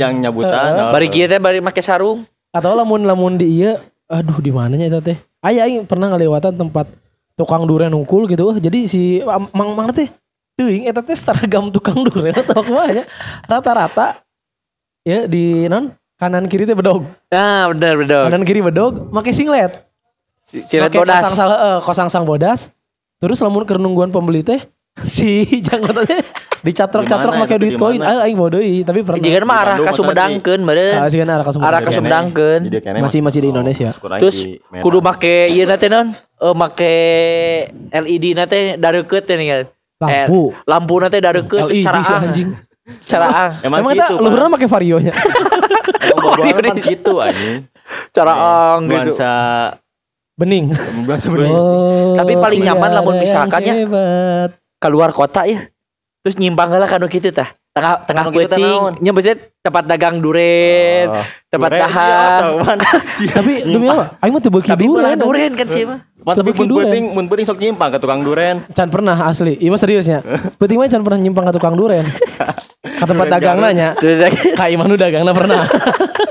Yang nyabutan. oh. Bari kieu teh bari make sarung. Atau lamun lamun di iya, aduh di mananya eta teh? Aya aing pernah ngalewatan tempat tukang durian hungkul gitu. Jadi si Mang Mang teh teuing eta teh seragam tukang durian atau kumaha nya. Rata-rata ya di non kanan kiri teh bedog. Nah, bener bener. Kanan kiri bedog, make singlet. Make bodas. Kosang sang, eh, kosang sang bodas. Terus lamun keur nungguan pembeli teh si jangkauannya dicatrok-catrok Di mana make itu, duit koin. Ah aing mau deui, tapi pernah. Jika mah arah ka Sumedangkeun meureun. Ah, arah ka Sumedang. Arah ka Sumedangkeun. Masih- masih di Indonesia. Terus kudu make ieu na teh non? Eh make LED na teh dareukeut teh nih kan. Lampu. Eh, lampu na teh dareukeut LED cara anjing. Caraang. Emang, Emang gitu, kita luhurna make varionya. Emang bawa-bawa kan gitu anjing. Caraang gitu. Nuansa Bening. nuansa bening. Oh, Tapi paling nyaman tiada lamun misalkan ya. keluar kota ya terus nyimpang lah kanu kitu tah tengah tengah Anu kitu teh naon? peuting nya maksudnya tempat dagang duren Oh, tempat sawan. Sia. Tapi demi apa? Aing mah teu beuki duren kan sih mah tapi mun penting mun penting sok nyimpang ke tukang duren. Can pernah asli. Iya seriusnya. Penting mah can pernah nyimpang ke tukang duren. Ke tempat dagang nanya. Kak Imanu dagangna pernah.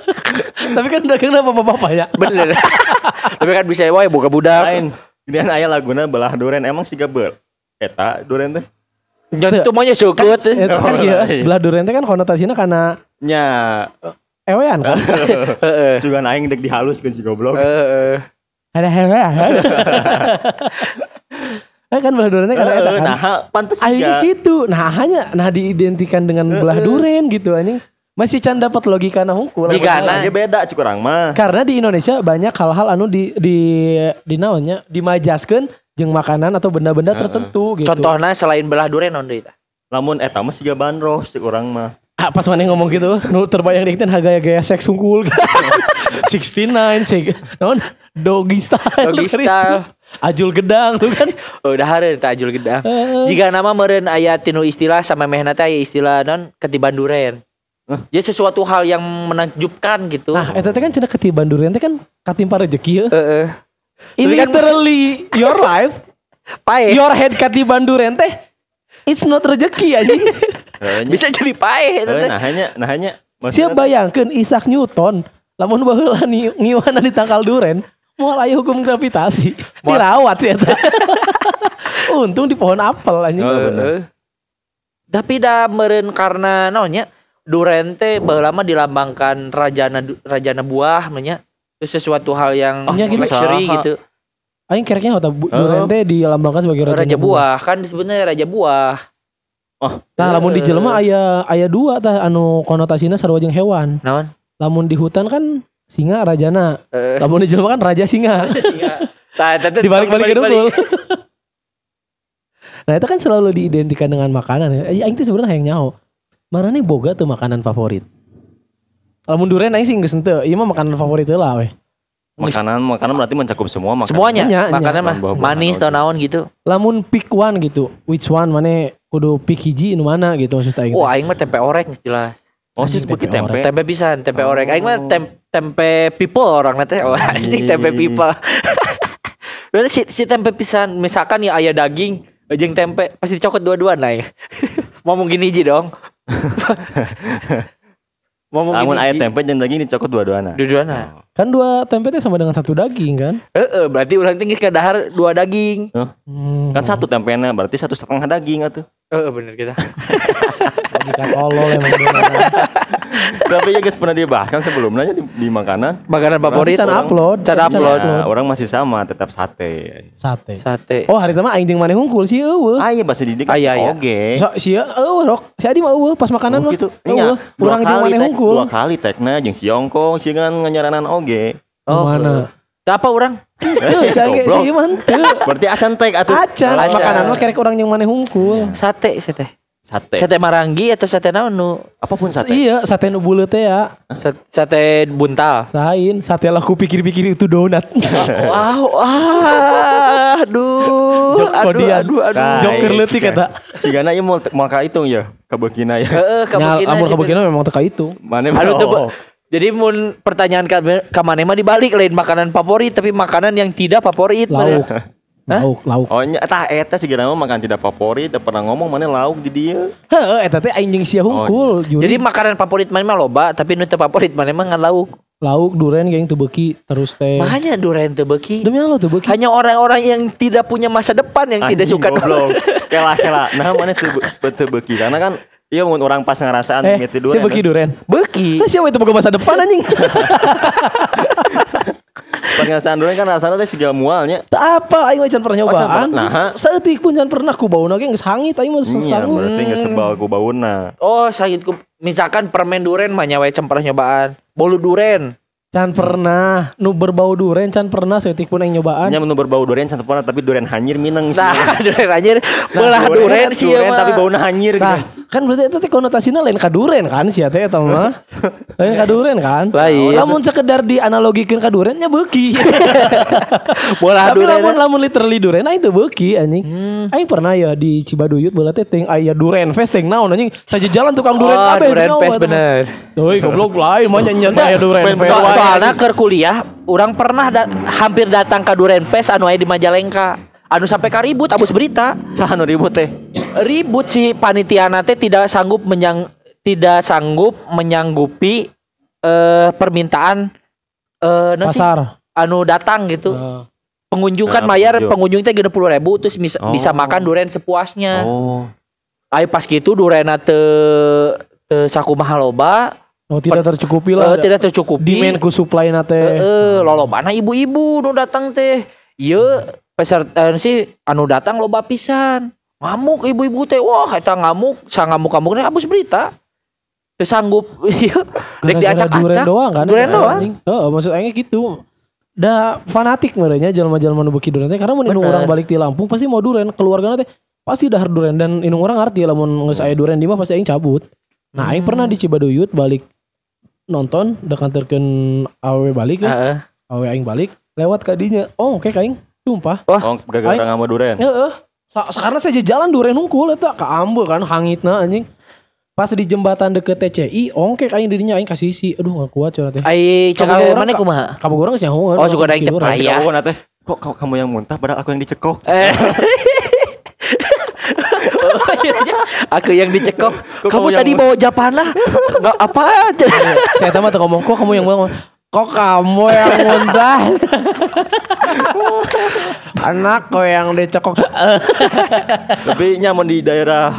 Tapi kan dagangna bapak-bapak ya. bener tapi kan bisa wae buka budak Lain. Gedean aya laguna belah duren emang siga beul. Eta duren teh. Jangan cuma nya syukur tuh Eta kan Oh, kieu, iya. belah duren teh kan konotasinya karena Nya ewean kan. heeh juga aing dek dihaluskeun si goblok. heeh Ada hewe. Eh kan belah durennya karena eta kan. Nah, pantes siga. gitu. Nah hanya nah diidentikan dengan belah duren gitu anjing. Masih can dapat logika na hungkul. Jika Nah, dia beda cik urang mah. Karena di Indonesia banyak hal-hal anu di di di naonnya dimajaskeun jeung makanan atau benda-benda tertentu gitu. contohnya selain belah duren non deui tah Lamun eta mah siga bandros cik urang mah. Ah, pas mana ngomong gitu, nu terbayang di kita gaya-gaya seks sungkul. 69 sih. Naon? Doggy style. Doggy style. Ajul gedang tuh kan. Oh, udah hari tak ajul gedang. Jika nama meren aya tinu istilah sama mehna teh aya istilah non ketiban duren. Jadi sesuatu hal yang menakjubkan gitu. Nah, eta teh kan cenah ketiban durian teh kan katimpa rezeki ya. Heeh. Kan- literally your life, Pae. your head katiban durian teh it's not rezeki nya. Bisa jadi pae itu Heeh, teh. Nah hanya nah hanya Siapa bayangkeun Isaac Newton lamun baheula ni ngiwana di tangkal duren moal aya hukum gravitasi. Dirawat ya eta. Untung di pohon apel anjing. Oh, bener. Tapi dah meren karena naonnya duren teh baheula mah dilambangkan rajana rajana buah nya. Itu sesuatu hal yang Oh, gitu. luxury Saha. gitu. Aing kira-kira hota bu- Oh. teh dilambangkan sebagai raja, Raja buah kan sebenarnya raja buah. Nah, lamun di jelema aya aya dua tah anu konotasina sarua jeung hewan. Naon? Lamun di hutan kan singa rajana. Eh, Lamun di jelema kan raja singa. Tah, Dibalik-balik balik-balik. dulu. nah, itu kan selalu diidentikan dengan makanan ya. Aing teh sebenarnya yang nyaho. Mana nih boga tuh makanan favorit? Lamun duren aing sih geus henteu. Ieu mah makanan favorit heula weh. makanan makanan berarti mencakup semua makanan. Semuanya, Nya, nya. makannya mah manis atau naon gitu. Lamun pick one gitu. Which one mana kudu pick hiji nu mana gitu maksud aing. teh. Wah, aing mah tempe orek jelas. Oh sih sebuti tempe tempe. Tempe pisan, tempe Oh. orek. Aing mah tem- tempe people orang nanti. Anjing tempe people. Berarti si, si tempe pisan, misalkan ya ayah daging, jeung tempe pasti dicokot dua-duaan lah ya. Mau mungkin hiji dong. Mau mungkin Lamun aya hiji. tempe jeung daging dicokot dua-duana. Dua-duana. Kan dua tempe sama dengan satu daging kan? Heeh, berarti ulang tinggi ke dahar dua daging. Hmm. Kan satu tempena berarti satu setengah daging atuh. Heeh, bener kita. Logika tolol emang dia. Tapi ya guys pernah dibahas kan sebelumnya di, di makanan. Makanan favorit Can orang- upload. can Can upload. Nah, orang masih sama, tetap sate. Sate. sate. Oh hari itu mah aing jeung maneh hungkul sih eueuh. Ah iya bahasa didik Ah, iya, iya. oge. So, sia eueuh rok. Si Adi mah eueuh pas makanan Oh, mah. gitu. Eueuh. Nya, dua Urang jeung kali maneh hungkul. dua kali tekna jeung si Yongkong sih kan nganyaranan oge. Oh, Mana? Apa orang? Teu cai ge Goblok. si mah teu. Berarti acan tek atuh. Acan makanan mah kerek urang jeung maneh hungkul. Sate sate. Sate. Sate maranggi atau sate naon nu? Apa pun sate. Iya, sate nu buleut teh ya. Sate, buntal. Lain, sate lah ku pikir-pikir itu donat. Wow, ah, aduh, Jok aduh, kodian. aduh, aduh. Nah, Joker iya, leutik jika- eta. Sigana ieu mau mau ka hitung ya, kabekina ya. Heeh, sih. kabukina memang teka itu. Mane Aduh, tuh, oh. jadi mun pertanyaan ka, ka maneh mah dibalik lain makanan favorit tapi makanan yang tidak favorit. Lauk. Lauk, lauk. Oh nya eta eta sigana mah makan tidak favorit, teu pernah ngomong mana lauk di dia. Heeh, eta teh aing jeung sia hungkul. Juri. Jadi makanan favorit maneh mah loba tapi nu teu favorit maneh mah ngan lauk. lauk duren geng teu beuki terus teh. Makanya durian teu beuki. Demi Allah teu. Hanya orang-orang yang tidak punya masa depan yang tidak Anjing, suka goblok. Kela kela. Nah mana teu be- teu beuki karena kan Iya mun orang pas ngerasaan Eh, meti si durian. beuki duren. Beuki. Lah siapa itu boga masa depan anjing? Pas ngerasaan durian kan rasanya teh siga mualnya. Tak apa aing mah can pernah nyobaan. pernah. Nah. Saeutik pun can pernah ku bauna ge geus hangit aing mah Iya, berarti geus sebal ku bauna. Oh, sakit ku misalkan permen duren mah nyawa cemprah nyobaan. Bolu duren. Can pernah nu berbau duren can pernah saeutik pun aing nyobaan. Nya menu berbau durian satu pernah tapi durian hanyir minang sih. Nah, duren anjir. Belah duren sih durian mah. tapi bauna hanyir Nah, gitu. kan berarti itu teh konotasinya lain ka duren kan sia teh eta mah. lain ka duren kan. Lain. Lamun sekedar dianalogikeun ka duren nya beuki. Bolah Tapi duren. lamun lamun literally duren aing teu beuki anjing. Hmm. Aing pernah ya di Cibaduyut bola teh ting aya duren fest ting naon anjing. Saja jalan tukang duren Oh, kabeh. duren eta mah. bener. Euy goblok lain mah nyanyian aya duren fest. So- wae, soalnya ke kuliah, orang pernah da- hampir datang ke Duren Fest anu aya di Majalengka. Anu sampai ka ribut abus berita. Saha nu ribut teh? Ribut si panitia teh tidak sanggup menyang tidak sanggup menyanggupi eh permintaan eh? Pasar. anu datang gitu. Heeh. Pengunjung kan Nah, mayar pengunjung. pengunjung teh puluh ribu terus bisa, Oh. bisa makan duren sepuasnya. Oh. Ayo pas gitu durena teu teu sakumaha loba, Oh tidak tercukupi eh, lah. tidak tercukupi. Demand ku supply na teh. Heeh, lolobana ibu-ibu nu datang teh. Ieu peserta sih anu datang loba pisan. Ngamuk ibu-ibu teh. Wah, eta ngamuk, sa ngamuk-ngamuk teh habis berita. Sanggup ieu rek Gara-gara duren diacak-acak. doang kan. Duren Eta doang. Heeh, maksud aing gitu. Da fanatik merenya jalma-jalma nu beuki duren teh karena mun orang balik ti Lampung pasti mau duren, keluargana teh pasti dahar duren dan indung orang ngarti lamun geus aya duren di mah pasti aing cabut. Nah, aing Hmm. pernah di Cibaduyut balik nonton dekanterkeun awewe balik ya. Heeh. Awewe aing balik lewat kadinya. Oh, oke aing sumpah. Oh, gara-gara ngama durian. Heeh. Sa karena saya jalan duren hungkul eta ka ambe kan hangitna anjing. Pas di jembatan deket TCI, ongkek aing dirinya aing kasih si. Aduh gak kuat curhat teh. Ai cek Kamu awe orang mana kumaha? Kamu orang nyahoan. Oh, teh. Cek aku teh. Kok kamu yang muntah padahal aku yang dicekok. Eh. Aku yang dicekok. Kok Kamu tadi bawa japana? Enggak apa aja. Saya tahu tuh ngomong kok kamu yang ngomong. Kok kamu yang muntah? Anak kok yang dicekok. Tapi nyaman di daerah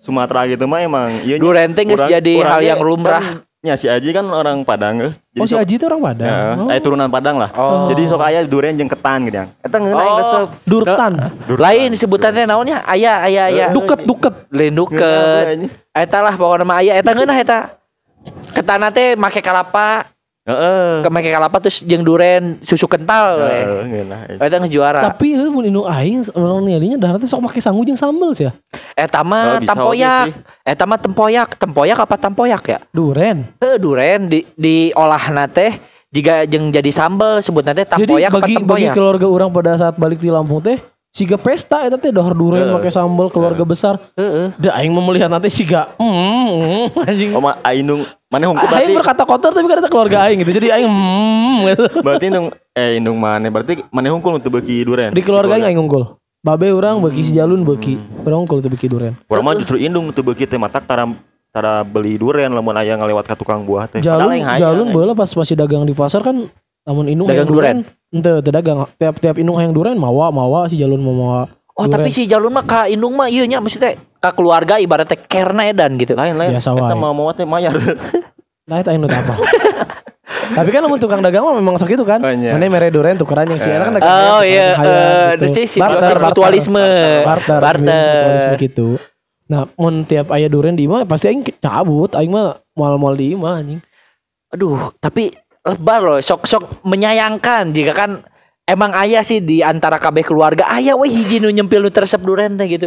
Sumatera gitu mah emang iya nya, Duren teh geus urang- jadi hal yang lumrah. Ya si Aji kan orang Padang eh. Oh si Aji itu orang Padang. Ya, Oh. eh turunan Padang lah. Oh. Jadi sok aya durian jeung ketan gitu yang. Eta ngeuna aing Oh. resep. Durtan. Lain sebutannya naonnya? Aya aya aya. Duket duket. Lain duket. anjing. Eta lah pokoknya mah aya eta ngeunah eta. Ketana teh make kalapa, Heeh. ke make kalapa terus jeung duren susu kental. Heeh, ngeunah. Eta geus juara. Tapi eh mun indung aing orang nilainya daratnya sok make sangu jeung sambel sih ya. Eta mah Oh, tempoyak. oge Eta mah tempoyak, tempoyak apa tempoyak ya? Duren. Heuh duren di diolah teh jika jeung jadi sambel sebutna teh Jadi tempoyak apa bagi bagi tempoyak. keluarga orang pada saat balik di Lampung teh siga pesta eta teh dahar duren Heeh. pakai sambal keluarga besar. Heeh. Da aing mau melihat nanti siga mm, mm, anjing. Oh, aindung mana hungkul Aing berarti berkata kotor tapi ada keluarga aing gitu. Jadi aing mm, gitu. berarti indung eh indung mana berarti mana hungkul untuk bagi durian. Di keluarga aing aing unggul. Babe orang bagi si jalun bagi. Orang unggul tuh bagi duren. Urang mah justru indung untuk bagi teh matak tara tara beli durian lamun aya ngalewat ka tukang buah teh. Jalun yang jalun bola pas masih dagang di pasar kan namun indung Dagang hayang Ente teu dagang. Tiap-tiap indung hayang duren mawa mawa si jalun mau mawa. Oh duren. tapi si jalun mah ka indung mah ieu nya maksudnya ke keluarga ibaratnya karena edan gitu. lain lain Biasa kita mau mau teh mayar Nah itu anu apa? Tapi kan lamun tukang dagang mah memang sok itu kan. Oh, iya. Mana mere duren tukeran yang si eta kan dagang Oh iya, eh, gitu. itu sih Barter, mutualisme. barter, gitu. Nah, mun tiap aya duren di imah pasti aing cabut, aing mah moal-moal di imah anjing. Aduh, tapi lebar loh, sok-sok menyayangkan jika kan emang ayah sih di antara KB keluarga ayah weh hiji nu nyempil nu tersep duren teh gitu.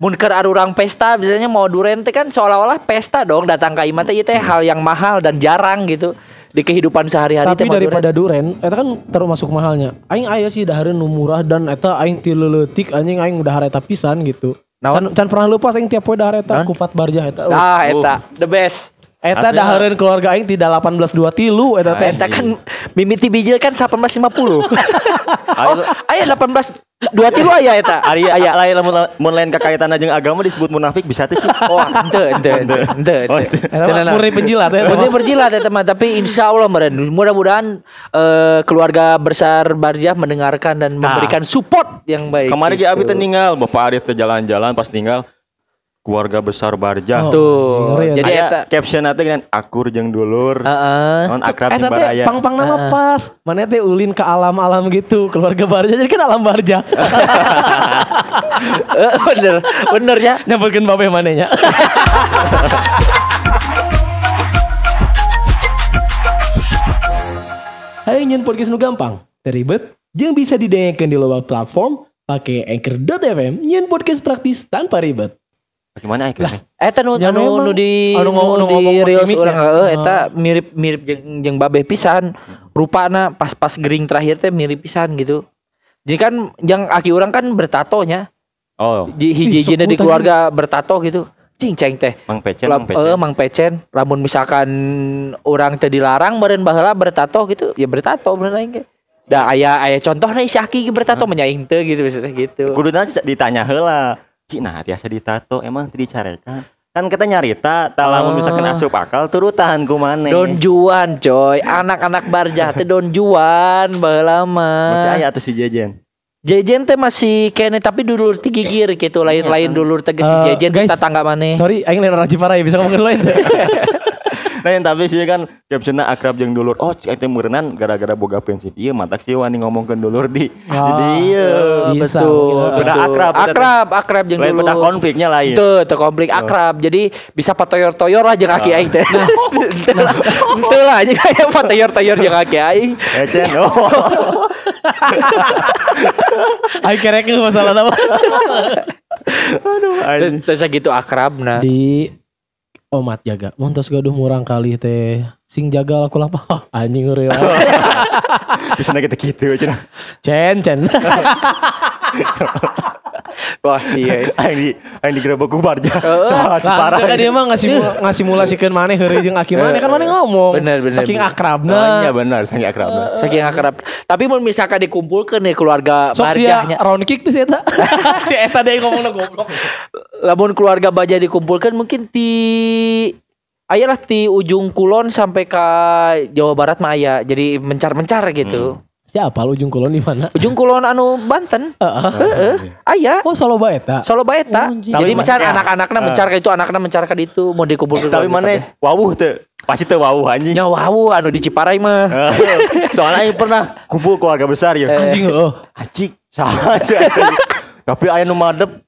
Mun keur arurang pesta biasanya mau duren teh kan seolah-olah pesta dong datang ke imah teh ieu teh hal yang mahal dan jarang gitu di kehidupan sehari-hari Tapi daripada duren, eta kan termasuk mahalnya. Aing aya sih dahareun nu murah dan eta aing ti anjing aing udah eta pisan gitu. Naon? Can, can pernah lupa aing tiap poe dahar eta kupat barjah eta. Ah, eta the best. Eta dahareun keluarga aing tidak 18 tilu eta teh. Eta kan mimiti bijil kan 1850. oh, aya 18 dua tilu aya eta. Ari aya lain lamun mun lain kakaitan jeung agama disebut munafik bisa teh sih Oh, ente ente ente murni penjilat ya. Murni berjilat ya teman, tapi insya Allah meren. Mudah-mudahan eh, keluarga besar Barjah mendengarkan dan memberikan support yang baik. kemarin ge gitu. abi teh ninggal bapak Ari teh jalan-jalan pas ninggal keluarga besar Barja Oh. Tuh, ya. jadi Aya eta. caption teh kan akur jeung dulur Heeh. non akrab Eta jeung teh baraya pang-pang nama pas. Mana teh ulin ke alam-alam gitu. Keluarga Barja jadi kan alam Barja. Bener, bener ya. Nyamperkeun babe manehnya. Hai nyen podcast nu gampang, teribet, jeung bisa didengarkan di loba platform pakai anchor.fm nyen podcast praktis tanpa ribet. Bagaimana akhirnya? Eta nu Ya anu nu di Anu ngomong- nu nu di reels urang ya. heeh eta mirip-mirip jeung jeung babeh pisan. Rupana pas-pas gering terakhir teh mirip pisan gitu. Jadi kan yang aki orang kan bertatonya. Oh, Di hiji di keluarga bertato gitu. Cing ceng teh. Mang Pecen, Lam- Mang Pecen. eh, Mang Pecen. Lamun misalkan orang teh dilarang meureun baheula bertato gitu, ya bertato bener aing ge. Da aya aya contohna si Aki bertato menyaing teu gitu maksudnya gitu. Kuduna ditanya heula. Ki nah tiasa ditato emang teu dicarekan. Kan kita nyarita, tak lamun Oh. misalkan asup akal turutan ku maneh. Don Juan coy, anak-anak Barjah teh Don Juan Berarti mah. aya atuh si Jejen. Jejen teh masih kene tapi dulur ti gigir gitu lain-lain dulur teh geus si Eh, Jejen guys. teh tetangga maneh. Sorry, aing lain orang Ciparai bisa ngomongin lain teh. Nah yang tapi sih kan captionnya akrab jeung dulur. Oh, cik teh meureunnan gara-gara boga prinsip ieu matak sih wani ngomongkeun dulur di. Ah, Jadi ieu. Bisa, betul. Udah betul. akrab, akrab, akrab Lain dulur. pernah konfliknya lain. Tuh, teu konflik akrab. Jadi bisa patoyor-toyor lah jeung aki Ah. aing teh. Henteu lah. Jeung aya patoyor-toyor jeung aki aing. Ecen. Oh. Aing kerek ke masalah apa? Aduh, Terus, anjing. terus gitu akrab nah. Di Omat jaga, montos gaduh murang kali teh. Sing jaga laku lapa. Hah, anjing ngeri lah. Bisa kita gitu cenah. Cen cen. Wah, iya. Aing di aing digerebek ku barja. Oh. Soal Ciparah. Lah, kan dia mah ngasih ngasih simulasikan maneh heureuy jeung aki maneh kan maneh ngomong. Bener, bener, Saking bener. akrabna. Oh, iya benar, sangat akrab. Saking akrab. Tapi mun misalkan dikumpulkan nih keluarga Sok Barjahnya. round kick tuh si eta. si eta deh ngomongna goblok. Lamun keluarga Baja dikumpulkan mungkin di Ayalah di ujung kulon sampai ke Jawa Barat mah aya. Jadi mencar-mencar gitu. Siapa lu ujung kulon di mana? Ujung kulon anu Banten. Heeh. Heeh. Aya. Oh Solo Baeta. Solo Baeta. Oh, anjing. Jadi Tapi misalnya mana- anak-anaknya Eh. mencar ke itu, anaknya mencar ke itu mau dikumpulkan. Tapi mana wawuh teu? Pasti teu wawuh anjing. Nya wow, anu di Ciparai mah. Soalnya aing pernah kumpul keluarga besar ya. Anjing heeh. Anjing, salah aja. Tapi aya nu madep.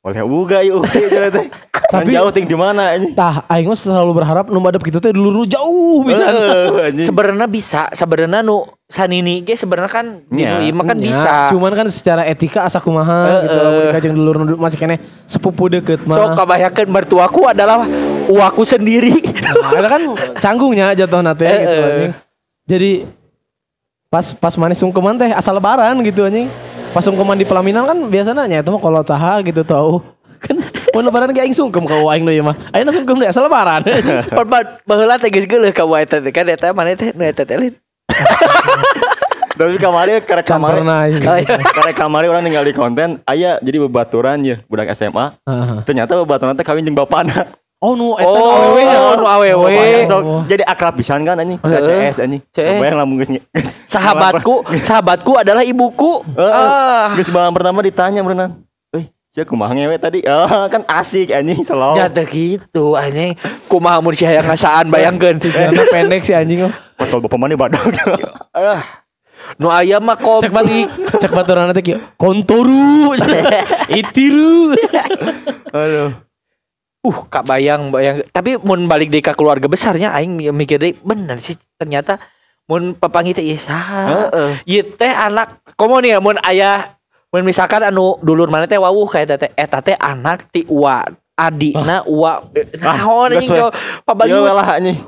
Oleh uga yuk teh. Kan Tapi- jauh ting di mana anjing? Tah aing mah selalu berharap nu madep kitu teh dulu jauh bisa. Eh, anjing. Sebenarnya bisa, sebenarnya nu sanini ge sebenarnya kan di Iya. nu ieu mah kan Ya, bisa. Cuman kan secara etika asa kumaha Eh, gitu lamun dikajeng dulur nu masih keneh sepupu deket mah. So kabayangkeun mertuaku adalah uaku sendiri. Nah, kan canggungnya jatuh nate gitu anjing. Jadi pas pas manis sungkeman teh asal lebaran gitu anjing. Pas sungkeman di pelaminan kan biasanya nya itu mah kalau caha gitu tahu. Kan mau lebaran ge aing sungkem ka aing ieu mah. Ayeuna sungkem deh asal lebaran. Pan baheula teh geus geuleuh ka wae teh kan eta mana teh nu eta teh. Tapi kamari karek Kan kamari. anjing. Oh, iya. Karek kamari orang tinggal di konten, aya jadi bebaturan ya budak SMA. Heeh. Ternyata bebaturan teh kawin jeung bapana. Oh nu eta nu Oh, awewe nya. nu awewe. Bapana sok Oh. jadi akrab pisan kan anjing. Heeh. CS anjing. CS. Bayang lamun geus Sahabatku, sahabatku adalah ibuku. Heeh. Ah. Geus balang pertama ditanya berenang. Eh, Sia kumaha ngewe tadi? Oh, kan asik anjing slow. Ya teh gitu anjing. Kumaha mun si hayang ngasaan bayangkeun. Karena pendek si anjing oh. Potol bapak mana badak. Ah. Nu aya mah Cek bat komplit. cek baturan kieu. Kontoru. Itiru. Aduh. Uh, kak bayang bayang. Tapi mun balik deui ka keluarga besarnya aing mikir deui bener sih ternyata mun papangi teh saha. Heeh. Ieu teh anak komo nih mun aya mun misalkan anu dulur mana teh wawuh kayak teh eta teh anak ti uwa adina uwa eh, naon geus anjing we. coba pabagi Ieu lah anjing.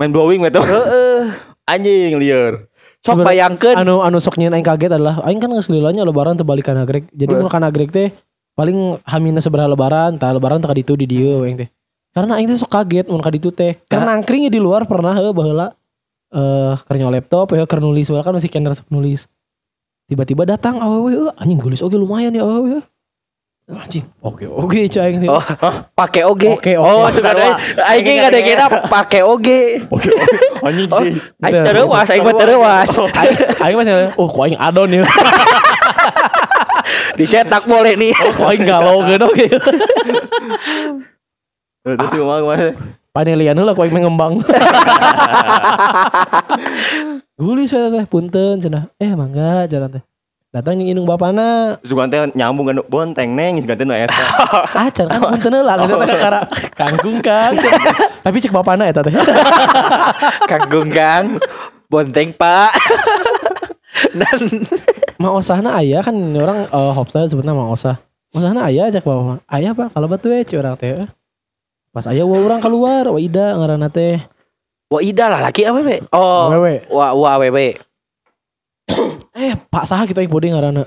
Main blowing heeh Anjing lieur. sok bayangkeun anu anu sok nyeun aing kaget adalah aing kan geus lilanya lebaran teu balik ka nagrek. Jadi mun ka nagrek teh paling hamina sabaraha lebaran, tah lebaran teh ka ditu di dieu we aing teh. Karena aing teh sok kaget mun ka ditu teh. Karena nangkring di luar pernah heuh baheula eh nyawa laptop ya keur nulis kan masih kena resep nulis. Tiba-tiba datang awewe heuh anjing gelis oge lumayan ya awewe. Anjing, oke oke cai aing teh. Oh, pakai oge. Oke, oke. Oh, sebenarnya sarua. aing ge kadang-kadang pakai oge. Oke, oke. Anjing Oh, sih. aing tereuas, aing mah tereuas. Aing aing masih oh ku aing adon ya. Dicetak boleh nih. Oh, aing galau geun oge. Tuh, Terus kumaha kumaha. Panelian heula ku aing mengembang. Gulis saya teh punten cenah. Eh mangga cenah teh. Datang yang indung bapana. Gua teh nyambung kan bonteng neng geus ganti nu eta. Ah can kan punten heula geus eta kakara kangkung kang. Tapi cek bapana eta teh. Kanggung Kang. Bonteng, Pak. Dan Ma osahna aya kan orang uh, hopsa sebenarnya ma osah. Osahna aya cek bapak. Aya Pak kalau batu we cek urang teh. Pas aya wa urang keluar, wa ida ngaranna teh. Wah, Ida lah laki apa, Be? Oh. Awewe. Wah, wah, wewe. Eh, Pak saha kita ngaranna.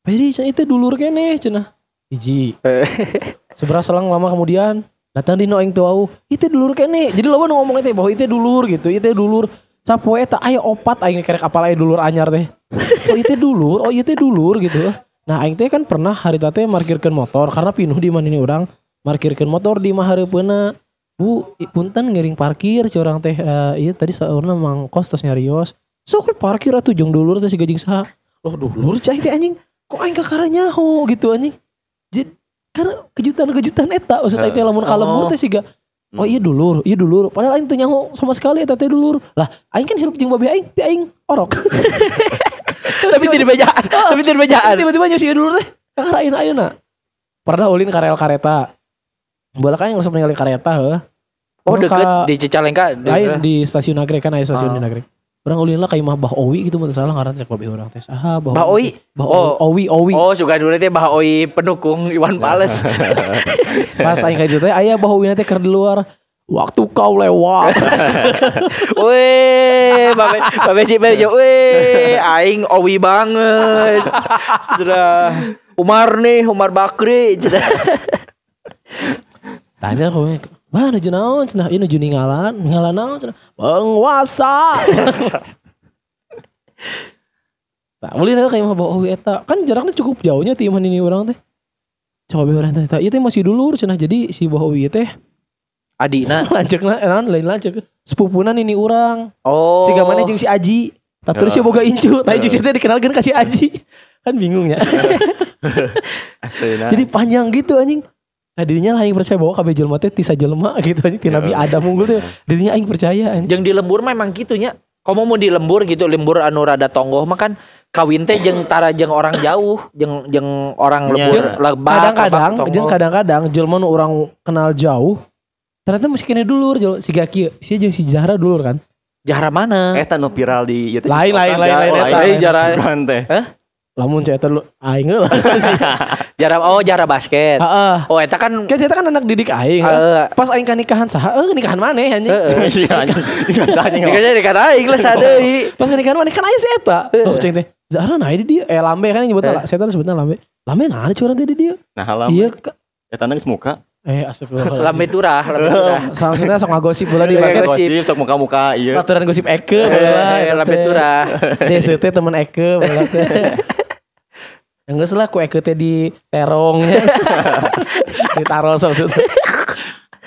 Pedi cenah itu dulur kene cenah. Hiji. Seberapa selang lama kemudian datang di aing teu wau. Itu dulur kene. Jadi lawan ngomong teh bahwa itu dulur gitu. Itu dulur. Sapoe eta aya opat aing kerek apal aya dulur anyar teh. Oh itu dulur, oh itu dulur gitu. Nah aing teh kan pernah hari teh markirkeun motor karena pinuh di mana ini orang markirkeun motor di mah hareupeuna. Bu, punten ngiring parkir si orang teh eh, iya tadi saurna mang kos tos nyarios. Sok we parkir atuh jeung dulur teh si gajing saha. Loh dulur cai teh anjing. Kok aing kakara nyaho gitu anjing. Jadi karena kejutan-kejutan eta maksud aing teh lamun kalembur teh siga Oh iya dulur, iya dulur. Padahal aing teu nyaho sama sekali eta teh dulur. Lah, aing kan hirup jeung babe aing, teh aing orok. Tapi tidak bejaan. Tapi tidak bejaan. Tiba-tiba nyusi dulur teh kakara ayeuna. Pernah ulin ka rel kareta. Bola kan yang langsung ningali kareta heuh. Oh, deket di Cicalengka. lain di stasiun Nagrek kan aya stasiun Ah. di Nagrek. Orang ulin lah kayak mah Bah Owi gitu mun teu salah ngaran cek babe urang teh. Ah, Bah Bah Oi. Bah Oh. Owi, Owi. Oh, suka dulu teh Bah Oi pendukung Iwan Pales. Pas aing kayak gitu teh aya Bah Owi teh keur di luar. Waktu kau lewat. Weh, babe babe si Bejo, weh, aing owi banget. Sudah. Umar nih, Umar Bakri. Sudah. Tanya kowe, "Wah, nuju naon cenah? Ieu nuju ningalan, ningalan naon cenah? Penguasa." Tak boleh nah, kayak mah bawa eta. Kan jaraknya cukup jauhnya ti iman ini orang teh. Coba orang teh, "Ieu teh masih dulur cenah. Jadi si bawa teh Adina. lanceukna eh, naon lain lanceuk. Sepupunan ini orang. Oh. Si gamane jeung si Aji. Tah terus si boga incu, tah incu si teh dikenalkeun ka si Aji. Kan bingung ya. Aslina. Jadi panjang gitu anjing. Nah dirinya lah yang percaya bahwa kabeh jelema teh tisa jelema gitu anjing ti Nabi Adam unggul teh. Dirinya aing percaya. Jeung di lembur mah emang gitu nya. Kamu mau di lembur gitu, lembur anu rada tonggoh mah kan kawin teh jeung tara jeung orang jauh, jeung jeung orang lembur Nya. lebak, Kadang-kadang jeung tonggoh. kadang-kadang jelema nu orang kenal jauh ternyata masih kena dulur jauh si Gaki si jeung si Zahra dulur kan. Jahara mana? Eta nu viral di ieu. Lain, lain, lain, lain, Oh, eta. lain. Jara- Cuman teh. Lamun saya teh lu aing lah. Jara oh jara basket. Heeh. Oh eta kan Kan saya kan anak didik aing. Heeh. Pas aing kan nikahan saha? Eh nikahan maneh anjing. Heeh. Iya anjing. Anjing. Dikasih dikata aing lah sadeui. Pas nikahan maneh kan aing si eta. Oh ceng teh. Zahra nah di dia eh lambe kan nyebutna saya teh sebutna lambe. Lambe nah curang teh di dia. Nah, halam. Iya Kak. Eta nang muka. Eh astagfirullah. Lambe turah, lambe turah. Maksudnya sok ngagosip bola di Iya, basket. gosip. Sok muka-muka ieu. Aturan gosip Eke Eh, bola. lambe turah. Desa teh temen Eke bola. Enggak salah ku Eke teh di terongnya. di tarol maksudnya.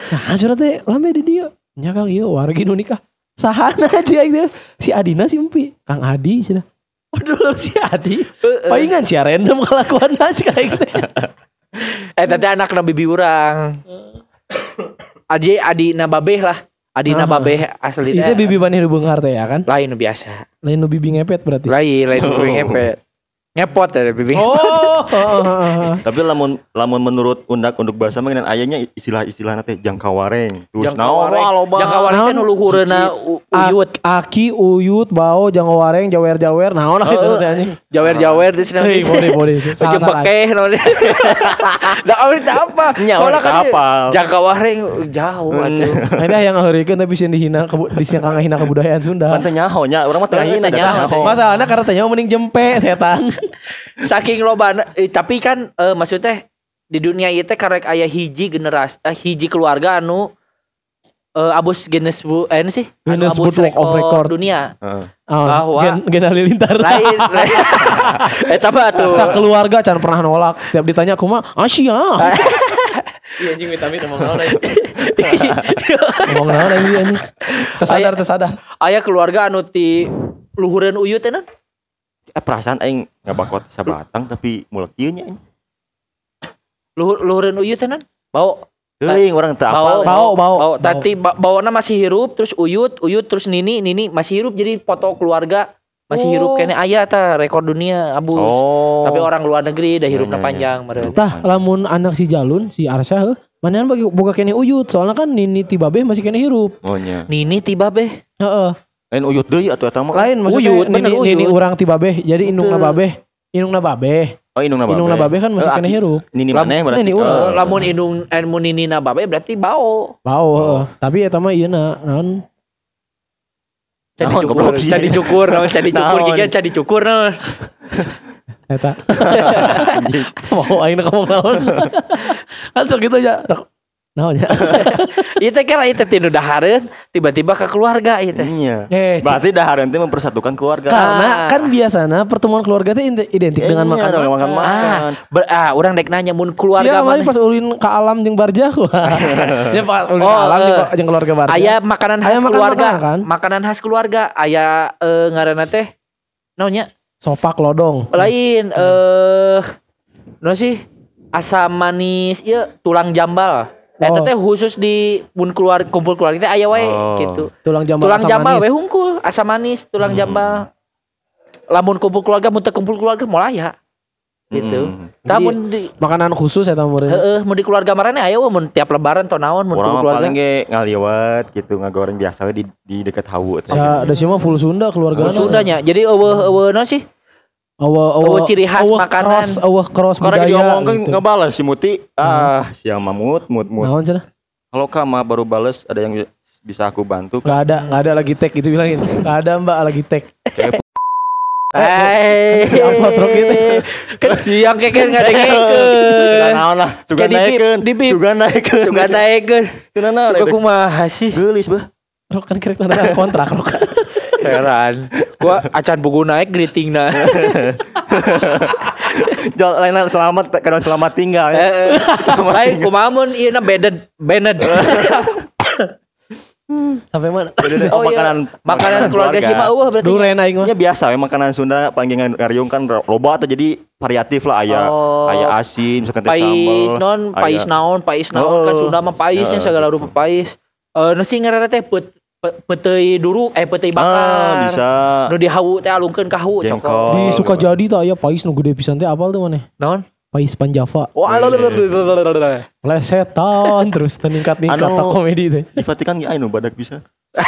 Nah, curhat teh lambe di dia. Nya Kang ieu wargi nu nikah. Sahana aja itu. Si Adina si Empi. Kang Adi cenah. Oh dulu si Adi. Palingan sih random kelakuan aja kayak gitu. Eh tadi anak na bibi urang. Aji adi na babeh lah. Adi Ah. babeh asli Itu bibi maneh nu beunghar teh ya kan? lain nu biasa. Lain nu bibi ngepet berarti. Lain lain nu ngepet. Ngepot ya bibi. Oh. Tapi lamun lamun menurut undak unduk bahasa mah ngan ayanya istilah-istilah nanti jangkawareng. Terus naon loba. Jangkawareng teh Naon? nu luhureuna u- uyut. Aki, uyut, bau, jango wareng, jawer-jawer. Nah, ono gitu teh anjing. Jawer-jawer terus Hei, boleh, boleh. Salah. bekeh naon. Da awet apa? Nya, Soalnya kan jangkawareng jauh atuh. Nah, ini yang ngeheurikeun tapi sieun dihina kebu- disangka ngahina kebudayaan Sunda. Kan teh nyaho nya, urang mah Teu hina teh. Masalahnya karena tanya mending jempe setan. Saking loba eh, tapi kan eh, maksudnya di dunia ieu teh karek aya hiji generasi eh, hiji keluarga anu eh, abus Guinness Bu eh, anu sih anu Guinness abus Book of Record. dunia Heeh. Oh, Bahwa- gen, gen halilintar. lain lain. eh tapi atuh Sa keluarga can pernah nolak. Tiap ditanya aku mah Asia. Iya anjing minta ngomong naon Ngomong naon anjing anjing. Tersadar tersadar. aya keluarga anu ti luhureun uyut teh Eh perasaan aing ngabakot sabatang tapi mulak ieu nya. luhur luhureun uyut teh non bau Teuing urang teu bau apal. Bau, bau. bau tadi ba- bawana masih hirup terus uyut uyut terus nini nini masih hirup jadi foto keluarga masih hirup Oh. kene aya tah rekor dunia abus Oh. tapi orang luar negeri dah hirupna Ya, ya, ya. panjang meureun Tah, lamun anak si Jalun, si Arsya heuh, manehan bagi boga kene uyut, soalnya kan Nini Tibabeh masih kene hirup. Oh nya. nini tiba beh Heeh. Lain uyut deui atuh eta mah. Lain maksudnya Uyut, bener Nini uyut. urang Tibabeh, jadi indungna babeh. Indungna babeh. Oh inungna babe. Indungna babeh kan masih Eh, aki- hirup. Nini mana berarti? Nini urang. Oh. lamun indung eh, mun nini na babe berarti bau Bau, heeh. Tapi eta mah ieu na, naon? cadi cukur cadi cukur naon cadi cukur Naon. gigi cadi cukur naon Eta. Anjing. Mau aing ngomong naon. kan sok gitu aja. Naon ya? ieu teh kira ieu teh tinu dahareun tiba-tiba ke keluarga ieu teh Iya. Eh, Berarti dahareun teh mempersatukan keluarga. karena Ah. kan biasanya pertemuan keluarga itu identik dengan Iya, makan dong, makan makan. ah ber, ah urang dek nanya mun Keluarga kemarin mana pas ulin ke alam jeung barjah. Ya pas ulin Oh, ke alam jeung eh. jeung keluarga barjah. aya makanan khas Aya makan keluarga makanan, kan? makanan khas keluarga aya eh, ngaranna teh naonnya sopak lodong. lain eh no sih asam manis iya tulang jambal Eta Oh. teh khusus di mun keluar kumpul keluarga teh aya wae Oh. gitu. Tulang jambal Tulang asam jambal manis. we hungkul, asam manis, tulang jambal. Lamun kumpul keluarga mun teu kumpul keluarga moal aya. Gitu. Mm. Tah Jadi, mun di Makanan khusus eta meureun. heeh mun di keluarga marane aya we mun tiap lebaran atau naon mun kumpul keluarga. paling ge ngaliwat gitu ngagoreng biasa we di di dekat hawu teh. Sa da mah full Sunda keluarga. Mun Sundanya. Jadi eueuh eueuh naon sih? Awa Eueuh ciri khas makanan. Cross, eueuh cross Karena budaya. diomongkeun gitu. ngebalas si Muti. Ah, siang mamut mut mut. Naon cenah? Kalau Kama baru bales ada yang bisa aku bantu. Gak ada, gak ada lagi tag gitu bilangin. Gak ada mbak lagi tag. Eh, Upload rok gitu. Kan siang kayak kan Nah, ngadengekeun. naon lah, di bip. suga naikeun. Suka naikeun. Kenapa? Suka kumaha sih? Geulis beuh. Rok kan kira tanda kontrak rok. Heran. Gua acan buku naik greeting na. Jol lain selamat karena selamat tinggal. ya. Eh, Lain kumaha mun ieu na Bennett Bennett. Sampai mana? Oh, oh, iya. makanan Makanan keluarga sih mah eueuh berarti. Duren aing mah. Ya biasa ya makanan Sunda panggingan ngariung kan loba atau jadi variatif lah aya Oh. aya asin misalkan teh Pais sambal. non, pais naon, pais naon kan Oh. Sunda mah paisnya Heeh. segala rupa pais. Eh nu sih ngaranna teh pet pe- peteuy duru eh peteuy bakar. Ah, bisa. Nu di hawu teh alungkeun ka hawu Jengkol. cokol. Di suka jadi tak ya pais nu gede pisan teh apal tuh mana? Naon? Pais Panjava. Wah, lalalalalalala. Lesetan terus meningkat-ningkat Anu- tak komedi teh. Di Vatikan ge badak bisa.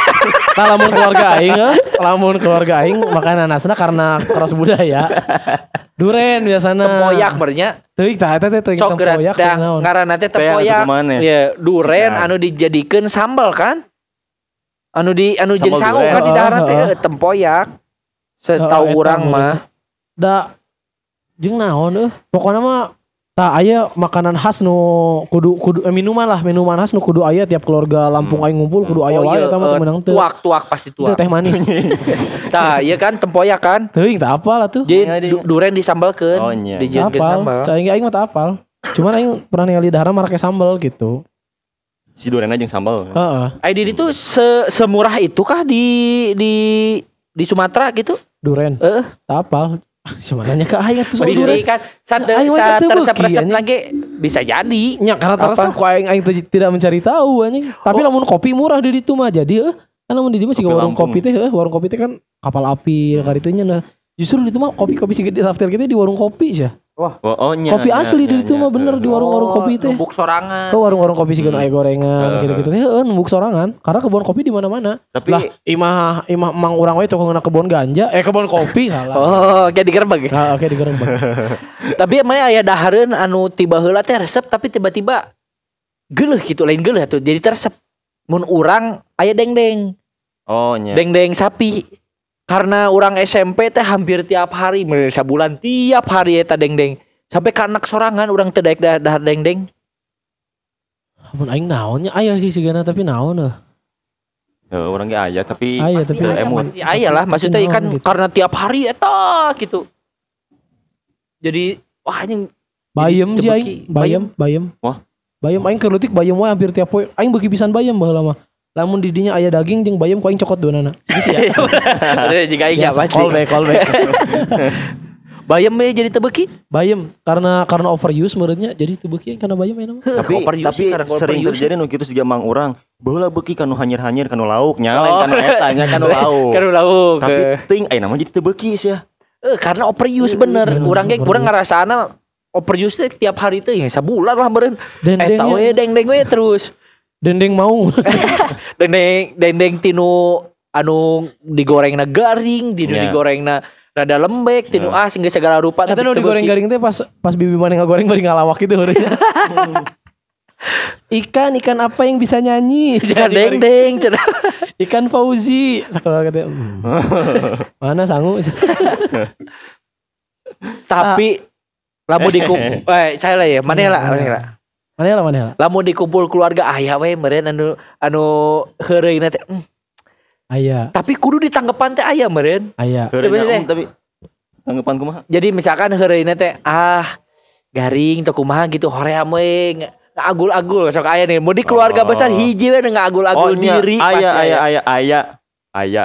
Nah, lamun keluarga aing eh, lamun keluarga aing makan anasna karena cross budaya. Duren biasana. Tempoyak bernya. Teuing tah eta teh teuing Sok gerak tempoyak teh ngaranna atuh tempoyak. kumaha? Ya, duren anu dijadikeun sambal kan? Anu di anu jeung sangu duren. kan di daharan teh eh, tempoyak. Setahu eta urang mah. Da jeung naon euh. Pokona mah tah aya makanan khas nu kudu kudu eh, minuman lah minuman khas nu kudu aya tiap keluarga Lampung aing ngumpul kudu aya Oh wae iya, eta mah eh, teu menang teu. tuak tuak pasti Teu tuak. teh manis. Tah, iya kan tempoyak kan? Teuing tah apal atuh. Jadi Iya, du- duren disambalkeun, Oh, iya. dijieunkeun apal. sambal. Cai aing mah teu apal. Cuman aing pernah ningali dahara marake sambal gitu. Si Duren jeung sambal. Heeh. ID itu se semurah itu kah di di di Sumatera gitu? duren. Eh, Tak apal. Ah, Cuma nanya ke ayat tuh duren. kan beuki, resep anjing. lagi bisa jadi. Nya karena Apa? terasa ku aing aing tidak mencari tahu anjing. Tapi lamun kopi murah di ditu mah jadi eh kan lamun di ditu mah Kopi warung kopi teh eh warung kopi teh kan kapal api karitunya nah. Justru di ditu mah kopi-kopi siga di rafter kita di warung kopi sih. Oh, oh nya, Kopi nya, asli di ditu nya. mah bener di warung-warung kopi teh. Numbuk sorangan. Ke warung-warung kopi sih Hmm. gorengan Heeh. gitu-gitu teh heueuh nembuk sorangan karena kebun kopi di mana-mana. Tapi Lah imah imah emang urang we tukang kebun ganja eh kebun kopi salah. Oh, kayak digerebek. Nah, oke digerembak. tapi emangnya aya dahareun anu tiba heula teh resep tapi tiba-tiba geuleuh gitu lain geuleuh tuh jadi resep mun urang aya deng-deng oh nya. deng-deng sapi karena orang SMP teh hampir tiap hari mulai sabulan tiap hari eta deng-deng sampai ke anak sorangan orang teu daek dah dahar deng-deng Amun aing naonnya aya sih sigana tapi naon eh. Eh, orang ge aya tapi Aya pasti tapi aya, emu. pasti aya lah maksudnya Naon kan gitu. karena tiap hari eta gitu jadi wah anjing Bayem sih aing, bayem, bayem. Wah. Bayem aing keur leutik bayem wae hampir tiap poe. Aing beuki pisan bayem baheula mah. Lamun di dinya aya daging jeung bayem ku aing cokot duanana. Bener jika aing ya pasti Call back, call back. bayam we jadi tebeki bayem karena karena overuse menurutnya jadi teu beuki karena bayem aing mah. tapi Overuse tapi karena sering overuse. terjadi nu kitu siga mang urang baheula beuki kanu hanyir-hanyir kanu lauk nya Oh. lain kanu eta nya kanu lauk kan lauk tapi eh. ting aya nama jadi teu beuki sia Eh, karena overuse bener bener, urang ge urang ngarasana overuse teh tiap hari teh ya sabulan lah meureun eta we deng-deng we terus Dendeng mau. dendeng dendeng tinu anu digorengna garing tinu Ya. digorengna rada lembek tinu Ya. ah sehingga segala rupa Eta nu digoreng garing teh pas pas bibi mana ngagoreng bari ngalawak gitu. Ikan ikan apa yang bisa nyanyi? jangan deng Ikan Fauzi. Kata, "Hmm, mana sangu? tapi lamun dikumpul eh saya lah ya mana lah mana lah Mana lah mana lah. lamun dikumpul keluarga ayah we meureun anu anu heureuyna teh hmm, Aya, tapi kudu ditanggepan teh aya meureun aya. Heureunya Tapi- om tapi tanggapan kumaha? Jadi misalkan heureuyna teh ah garing teu kumaha gitu hoream we ngagul-agul sok aya nih. Mau di keluarga Oh. besar hiji we ngagul-agul nya, diri aya pasti aya aya. aya aya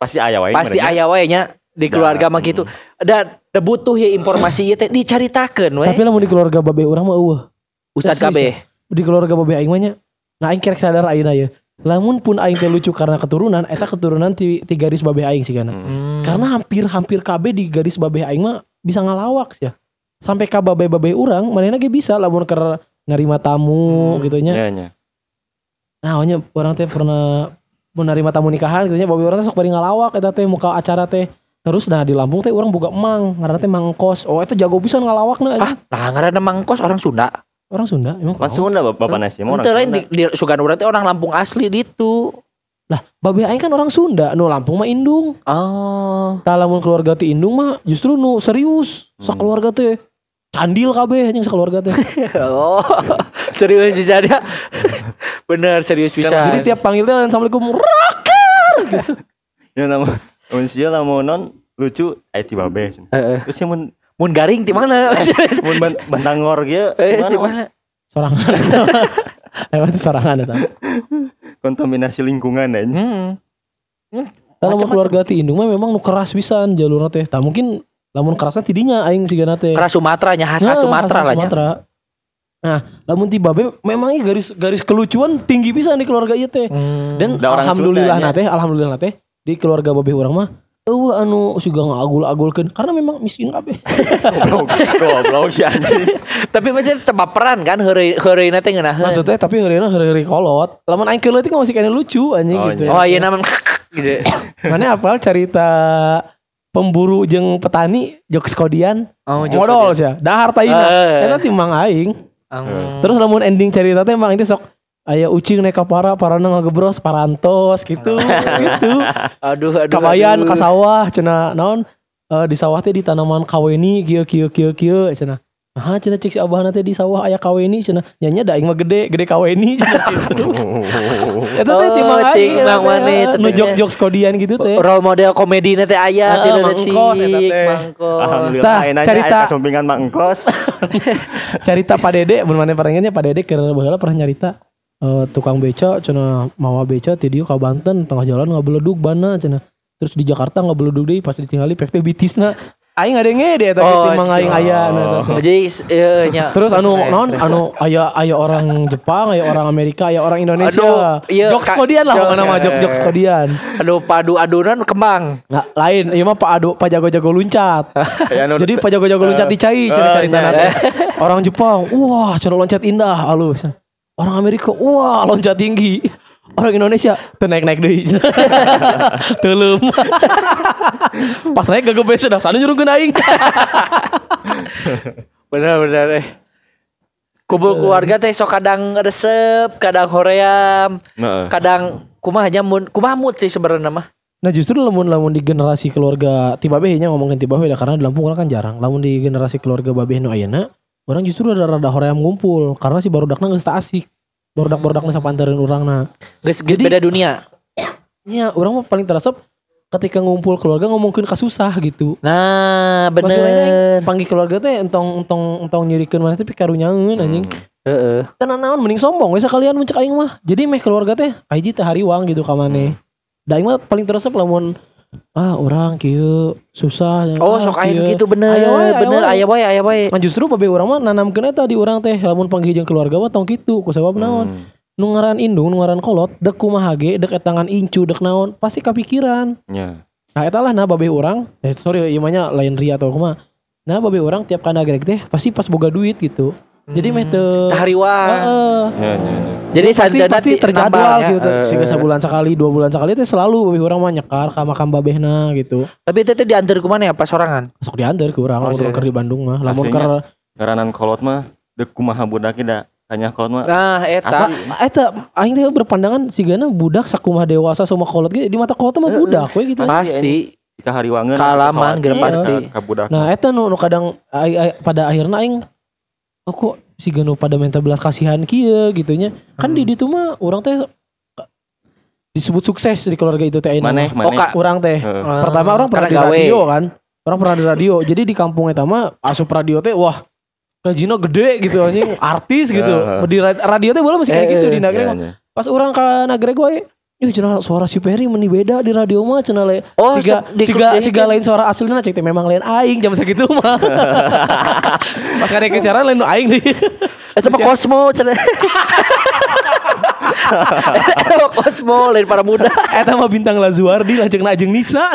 pasti aya wae pasti merenya. aya we nya di keluarga mah gitu. Dan teu butuh ya informasi ieu teh dicaritakeun we Tapi lamun di keluarga babe urang mah eueuh. Ustad KB Di keluarga babe aing mah nya. Nah aing kerek sadar ayeuna ye. Lamun pun aing teh lucu karena keturunan, eta keturunan ti, ti garis babe aing sih kana. Hmm. Karena hampir-hampir KB di garis babe aing mah bisa ngalawak ya. Sampai ka babe-babe urang manehna ge bisa lamun keur narima tamu Hmm. gitu nya. Nya, nya. Nah, nya orang teh pernah menerima tamu nikahan gitu nya babe urang teh sok bari ngalawak eta teh muka acara teh. Terus nah di Lampung teh orang boga emang, ngaranna teh Mang Kos. Oh, eta jago pisan ngalawakna ah nah ngaranna mangkos orang Sunda Orang Sunda emang. Tahu. Sunda bapak nasi mah orang Sunda. di, di Sugan urang teh orang Lampung asli gitu Lah, babe aing kan orang Sunda, nu Lampung mah indung. oh Tah lamun keluarga ti indung mah justru nu serius. Hmm. Sakeluarga teh candil kabeh anjing sakeluarga teh. oh serius bisa dia bener serius bisa Jadi tiap panggil teh assalamualaikum rocker. gitu. Ya nama mun sia lamunon lucu aya ti babe. Heeh. Terus ya mun mun garing di mana mun ban, bantangor ge eh di mana Sorangan. Emang itu sorangan eta. Kontaminasi lingkungan aja. hmm. Tah lamun Macam-macam. keluarga ti indung mah memang nu keras pisan jalurna teh. Tah mungkin lamun kerasnya tidinya aing sigana teh. keras Sumatera nya khas Nah, Sumatera lah nya Sumatera. Nah, lamun ti babe memang ieu garis garis kelucuan tinggi pisan di keluarga ieu teh. Hmm. Dan Da alhamdulillah Sundanya. teh, alhamdulillah teh di keluarga babe urang mah eueuh anu suga ngagul-agulkeun karena memang miskin kabeh. Goblok, goblok si anjing. tapi macam tebak peran kan heureuy teh ngeunaheun Maksudnya tapi heureuy heureuy kolot. Lamun aing keur leutik mah masih kena lucu anjing Oh, gitu. iya. oh iya namanya gitu Mana apal cerita pemburu jeung petani jokes kodian oh jokes modal sih dahar taina Eh. eta timang aing terus lamun ending cerita teh emang itu sok aya ucing naik ka para parana ngagebros parantos gitu gitu aduh aduh kabayan aduh. ka sawah cenah naon eh, di sawah teh di tanaman kaweni kieu kieu kieu kieu cenah Ah, cenah cek si abahna teh di sawah aya kaweni cenah nyanya da aing mah gede gede kaweni gitu. Eta teh Oh, timang aing timang maneh eh, nu teh. jok-jok kodian gitu teh. role model komedi teh aya Heeh, di Mang Engkos eta detik teh. mangkos Alhamdulillah ayeuna cerita- Mak Engkos. Cerita Pak Dede mun maneh parengennya Pak Dede keur baheula pernah nyarita eh, tukang beca cenah mawa beca ti dieu ka Banten tengah jalan ngabeledug bana cenah. terus di Jakarta nggak beluduk deh pas ditinggali pek teh bitisna aing ada ngede eta Oh, timbang aing oh. aya nah, eta teh. Jadi eh, nya. Terus anu non anu aya aya orang Jepang, aya orang Amerika, aya orang Indonesia. Aduh, iya, jokes Kak. kodian lah Jok- pokoknya mah jokes jokes kodian. Aduh padu adunan kembang. Nggak lain, iya mah Pak Ado, Pak jago-jago luncat. Ya, Jadi Pak jago-jago luncat Eh, dicai eh, cerita-cerita iya. nanti. Orang Jepang, wah cara loncat indah, halus. Orang Amerika, wah loncat tinggi. Orang Indonesia, tuh naik-naik deh. Telum. Pas naik gak gebes dah, sana nyuruh aing. Benar-benar eh. Kumpul keluarga teh sok kadang resep, kadang hoream, Heeh. kadang kumaha aja mun kumaha mood sih sebenarnya mah. Nah justru lamun lamun di generasi keluarga tiba nya ngomongin tiba dah karena di Lampung orang kan jarang. Lamun di generasi keluarga babeh nu ayeuna orang justru ada rada hoream ngumpul karena si barudakna geus teu asik. Barudak-barudakna sapantereun urangna. Geus geus Jadi- beda dunia. Nya orang mah paling terasa ketika ngumpul keluarga ngomongin kasusah gitu. Nah, Maksudnya bener. panggil keluarga teh entong entong entong nyirikeun mana tapi karunyaeun anjing. Heeh. Tenan naon mending sombong we sekalian mencek aing mah. Jadi meh keluarga teh hiji teh hariwang gitu ka maneh. Da aing mah paling terasa lamun ah orang kieu susah. Oh, ah, sok aya gitu bener. Aya wae, bener aya wae aya wae. Nah justru babe urang mah nanamkeun eta di urang teh lamun panggil jeung keluarga mah tong kitu ku sabab naon Hmm. nu ngaran indung nu ngaran kolot dek kumaha ge dek etangan incu dek naon pasti kapikiran Nya. nah eta lah nah babe urang eh sorry ieu lain ria atau kumaha nah babe urang tiap kana greg teh pasti pas boga duit gitu jadi Tah hariwang. Heeh. Nya, nya, nya. Jadi pasti, sadana pasti ti- terjadwal ya. gitu Eh, sehingga eh. sebulan sekali dua bulan sekali teh selalu babe urang mah nyekar ka makam babehna gitu Tapi itu teh diantar ke mana ya pas sorangan? sok diantar ke urang Oh, urang iya. keur di Bandung mah lamun keur Ngaranan kolot mah dek kumaha budak da tanya kolot mah Nah, eta. Eta aing teh berpandangan sigana budak sakumaha dewasa sama kolot ge di mata kolot mah budak we gitu. Pasti. Jika hariwangan Kealaman, sholat geus id, pasti. Nah, eta nu, kadang pada akhirnya aing oh kok sigana pada minta belas kasihan kieu gitunya. Kan di ditu mah urang teh disebut sukses di keluarga itu teh. Oh, maneh. Kak. Urang teh. Heeh. Pertama orang pernah di Karena gawe. radio kan. Orang pernah di radio. Jadi di kampung eta mah asup radio teh wah gajinya gede gitu anjing artis gitu. Heeh. Di ra- radio teh boleh masih kayak Eh, gitu eh, di Nagreg. Nya, mah. nya. Pas orang ke Nagreg gue Ih cenah suara si Perry meni beda di radio mah cenah le. Oh, siga di- siga siga lain suara aslinya cek teh memang lain aing jam segitu mah. Pas kada kecara lain aing deh. Itu mah Cosmo cenah. Eta mah Cosmo lain para muda. Eta mah bintang Lazuardi lajeng ajeng Nisa.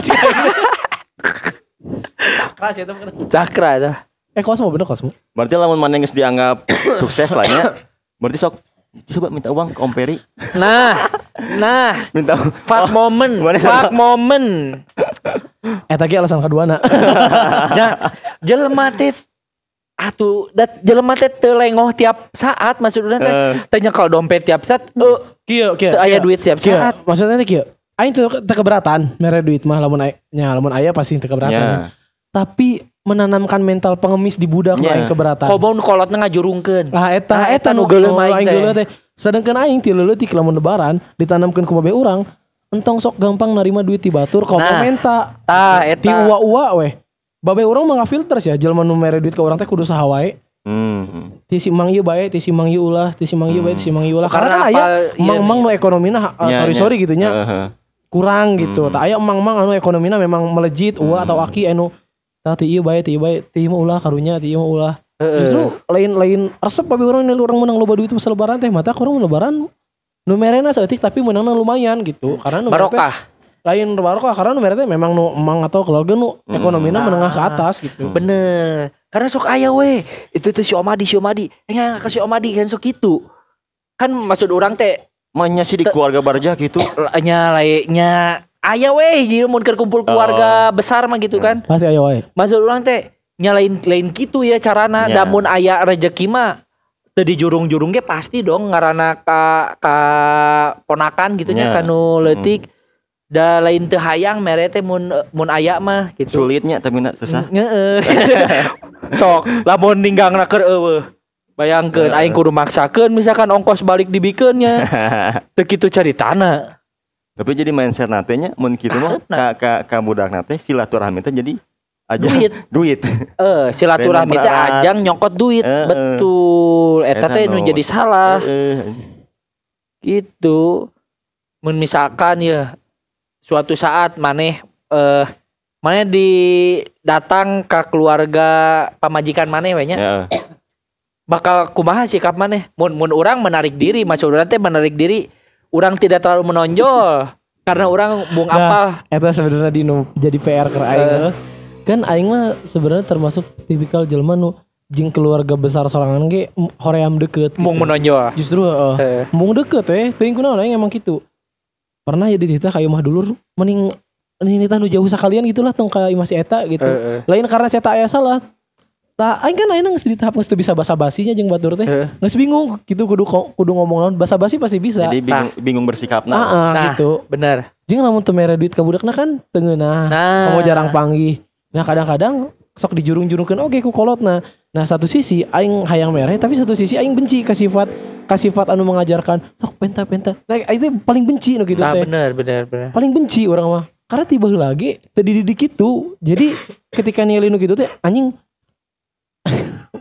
Cakra sih eta mah. Cakra itu. Eh Cosmo bener Cosmo. Berarti lamun maneh geus dianggap sukses lah nya. Berarti sok coba minta uang ke Om Peri. Nah, nah, Minta fuck moment, mana fuck sama? moment. Eta ge alasan kedua na. Nah, jelema teh atuh dat jelema teh teu lengoh tiap saat maksudna teh Eh. teh nyekel dompet tiap saat eh Kieu kieu. teu aya duit tiap saat. Maksudnya teh kieu. Aing teu keberatan mere duit mah lamun aya lamun aya pasti teu keberatan. Ya. Tapi menanamkan mental pengemis di budak Nya. aing keberatan. Komo nu kolotna ngajurungkeun. Lah eta Nah, eta nu geuleuh aing teh. Sedangkan aing ti leuletik lamun lebaran ditanamkeun ku babe urang entong sok gampang narima duit ti batur komo Nah, menta Tah ti eta. uwa-uwa weh. Babe urang mah ngafilter sih ya jelema nu mere duit ke urang teh kudu saha wae. Hmm. Ti si mang ieu bae, ti si mang ieu ulah, ti si mang ieu bae, ti si mang ieu ulah. Karena karena kan aya apa? Iya, mang-mang iya. nu ekonomina uh, Nya, sorry nya. sorry gitu nya Heeh. kurang gitu. Hmm. Tak aya mang-mang anu ekonomina memang melejit uwa atau aki anu tah ti ieu bae, ti ieu bae, ti ieu mah ulah karunya, ti ieu mah ulah. Justru lain-lain resep babe orang ini orang menang loba duit pas lebaran teh mata orang lebaran nu merena seetik tapi menangnya lumayan gitu karena mere teh barokah. lain barokah karena nu mere teh memang nu emang atau keluarga nu Hmm. ekonominya Ah. menengah ke atas gitu Bener. Karena sok aya we. Itu itu si Omadi, si Omadi. Eh ke si Omadi kan sok gitu. Kan maksud orang teh Mahnya sih di keluarga Barja gitu. nya lainnya aya we jadi mun keur kumpul keluarga besar mah gitu kan. pasti ayo wae Maksud orang teh nyalain lain gitu ya carana Ya. damun aya rezeki mah teu di jurung-jurung ge pasti dong ngaranna ka ka ponakan gitu nya Ya. kanu leutik da lain teu hayang mere teh mun mun aya mah gitu. Sulitnya tapi nak susah. Heeh. Sok lamun ninggangna keur eueuh. Bayangkeun aing kudu maksakeun misalkan ongkos balik dibikeun nya. Teu kitu caritana. Tapi jadi mindset natenya mun kitu mah ka ka ka budak nate silaturahmi teh jadi aja Duit. duit. Eh, silaturahmi teh ajang nyokot duit. Heeh. Betul. Eta teh nu jadi salah. Heeh. Gitu. Mun misalkan ya suatu saat maneh eh mana di datang ke keluarga pamajikan mana we nya Ya. bakal kumaha sikap mana mun mun orang menarik diri maksud urang teh menarik diri orang tidak terlalu menonjol karena orang bung apa Nah, eta sebenarnya di jadi PR ke aing mah. Kan aing mah sebenarnya termasuk tipikal jelema nu jeung keluarga besar sorangan ge hoream deket. mung gitu. menonjol Justru heeh. Eh, Mung deket eh, teuing kunaon aing emang gitu. Pernah ya dititah ka imah dulur mending ini tah nu jauh sakalian gitulah tong ka imah si eta gitu. eh, eh. Lain karena si eta aya salah. Tah aing kan aing geus di tahap geus bisa basa-basinya jeung batur teh. Eh. Geus bingung gitu kudu kudu ngomong naon basa-basi pasti bisa. Jadi bingung bingung bersikap Ah, nah. ah, Nah. gitu. bener Jeung lamun teu mere duit ka budakna kan teu ngeunah. nah Kamu jarang panggih. Nah kadang-kadang sok dijurung-jurungkeun oke ku kolotna. Nah satu sisi aing hayang mereh tapi satu sisi aing benci ka sifat ka sifat anu mengajarkan sok penta-penta. Nah itu paling benci nu gitu nah teh. bener bener bener Paling benci orang mah. Karena tiba lagi teu dididik gitu. Jadi ketika nilai nu gitu teh anjing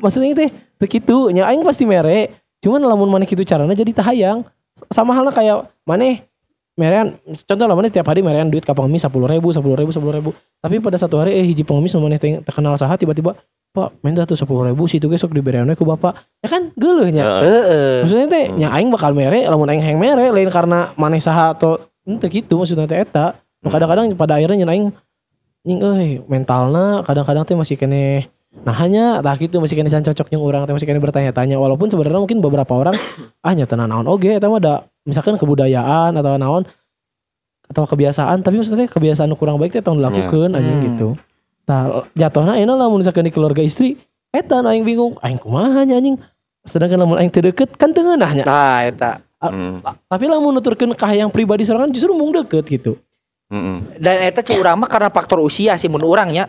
maksudnya teh teu kitu nya aing pasti mere. Cuman lamun maneh kitu carana jadi tahayang. Sama halnya kayak maneh merean contoh lah mana tiap hari merean duit ke pengemis sepuluh ribu sepuluh ribu sepuluh ribu tapi pada satu hari eh hiji pengemis mana teh terkenal saha tiba-tiba pak minta tuh sepuluh ribu situ besok diberian ku bapak ya kan geuleuh nya Heeh. Heeh. maksudnya teh nya aing bakal mere lamun aing heng mere lain karena maneh saha atau ente gitu maksudnya teh eta kadang-kadang pada akhirnya nya aing nying euy mentalna kadang-kadang teh masih kene nah hanya tah gitu masih kene can cocok yang orang masih kene bertanya-tanya. Walaupun sebenarnya mungkin beberapa orang ah nya tenan naon oge eta mah ada misalkan kebudayaan atau naon atau kebiasaan tapi maksudnya kebiasaan kurang baik teh tong dilakukeun anjing Hmm. gitu. Tah jatuhna enak lamun misalkan di keluarga istri eta aing bingung aing kumaha nya anjing? Sedangkan lamun aing teu deket kan teu nah eta. Hmm. tapi lamun nuturkeun ka yang pribadi sorangan justru mung deket gitu. Hmm. dan eta cek urang mah karena faktor usia sih mun urangnya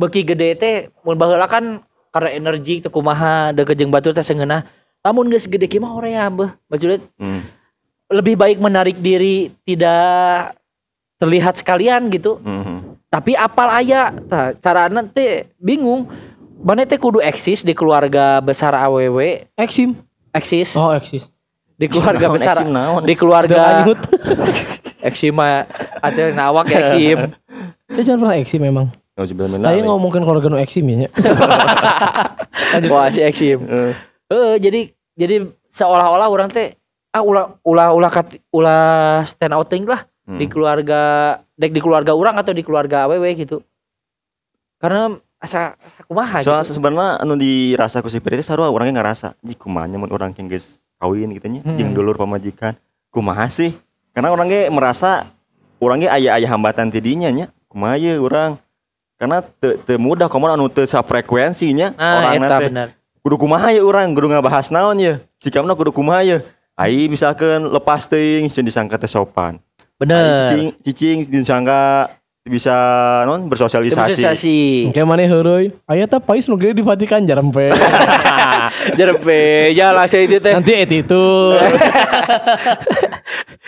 beki gede teh mun baheula kan karena energi teu kumaha deket jeung batur teh seungeunah lamun geus gede kieu mah hoream beuh maksudnya Hmm. lebih baik menarik diri tidak terlihat sekalian gitu. Hmm. tapi apal aya? Nah, carana teh bingung. Mana teh kudu eksis di keluarga besar AWW eksim. Eksis. Oh eksis. Di keluarga Naon, besar eksim naon? di keluarga eksim mah ada nawak eksim. Saya jangan pernah eksim memang Dzalik. ngomongin keluarga nu eksim ya nya. wah si eksim Eh, Eh, jadi jadi seolah-olah orang teh ah ulah ulah ulah kat, ulah stand outing lah hmm. di keluarga dek di keluarga orang atau di keluarga AWW gitu. Karena asa asa kumaha Soalnya gitu. sebenarnya anu dirasa ku si Peri teh sarua orangnya ngerasa ji kumaha mun orang yang geus kawin gitu nya Hmm. jeung dulur pamajikan kumaha sih karena orangnya merasa orangnya aya-aya hambatan tidinya nya kumaha ye urang karena teu teu mudah komo anu teu frekuensinya Ah, teh bener. kudu kumaha ya urang kudu ngabahas naon ye sikapna kudu kumaha ye ai misalkan lepas teuing sieun disangka teh sopan Bener. cicing cicing disangka bisa non bersosialisasi Sosialisasi. Kayak mana heureui? Aya teh pais nu gede di Vatikan jarempe. Jerepe, ya langsung itu teh. Nanti attitude.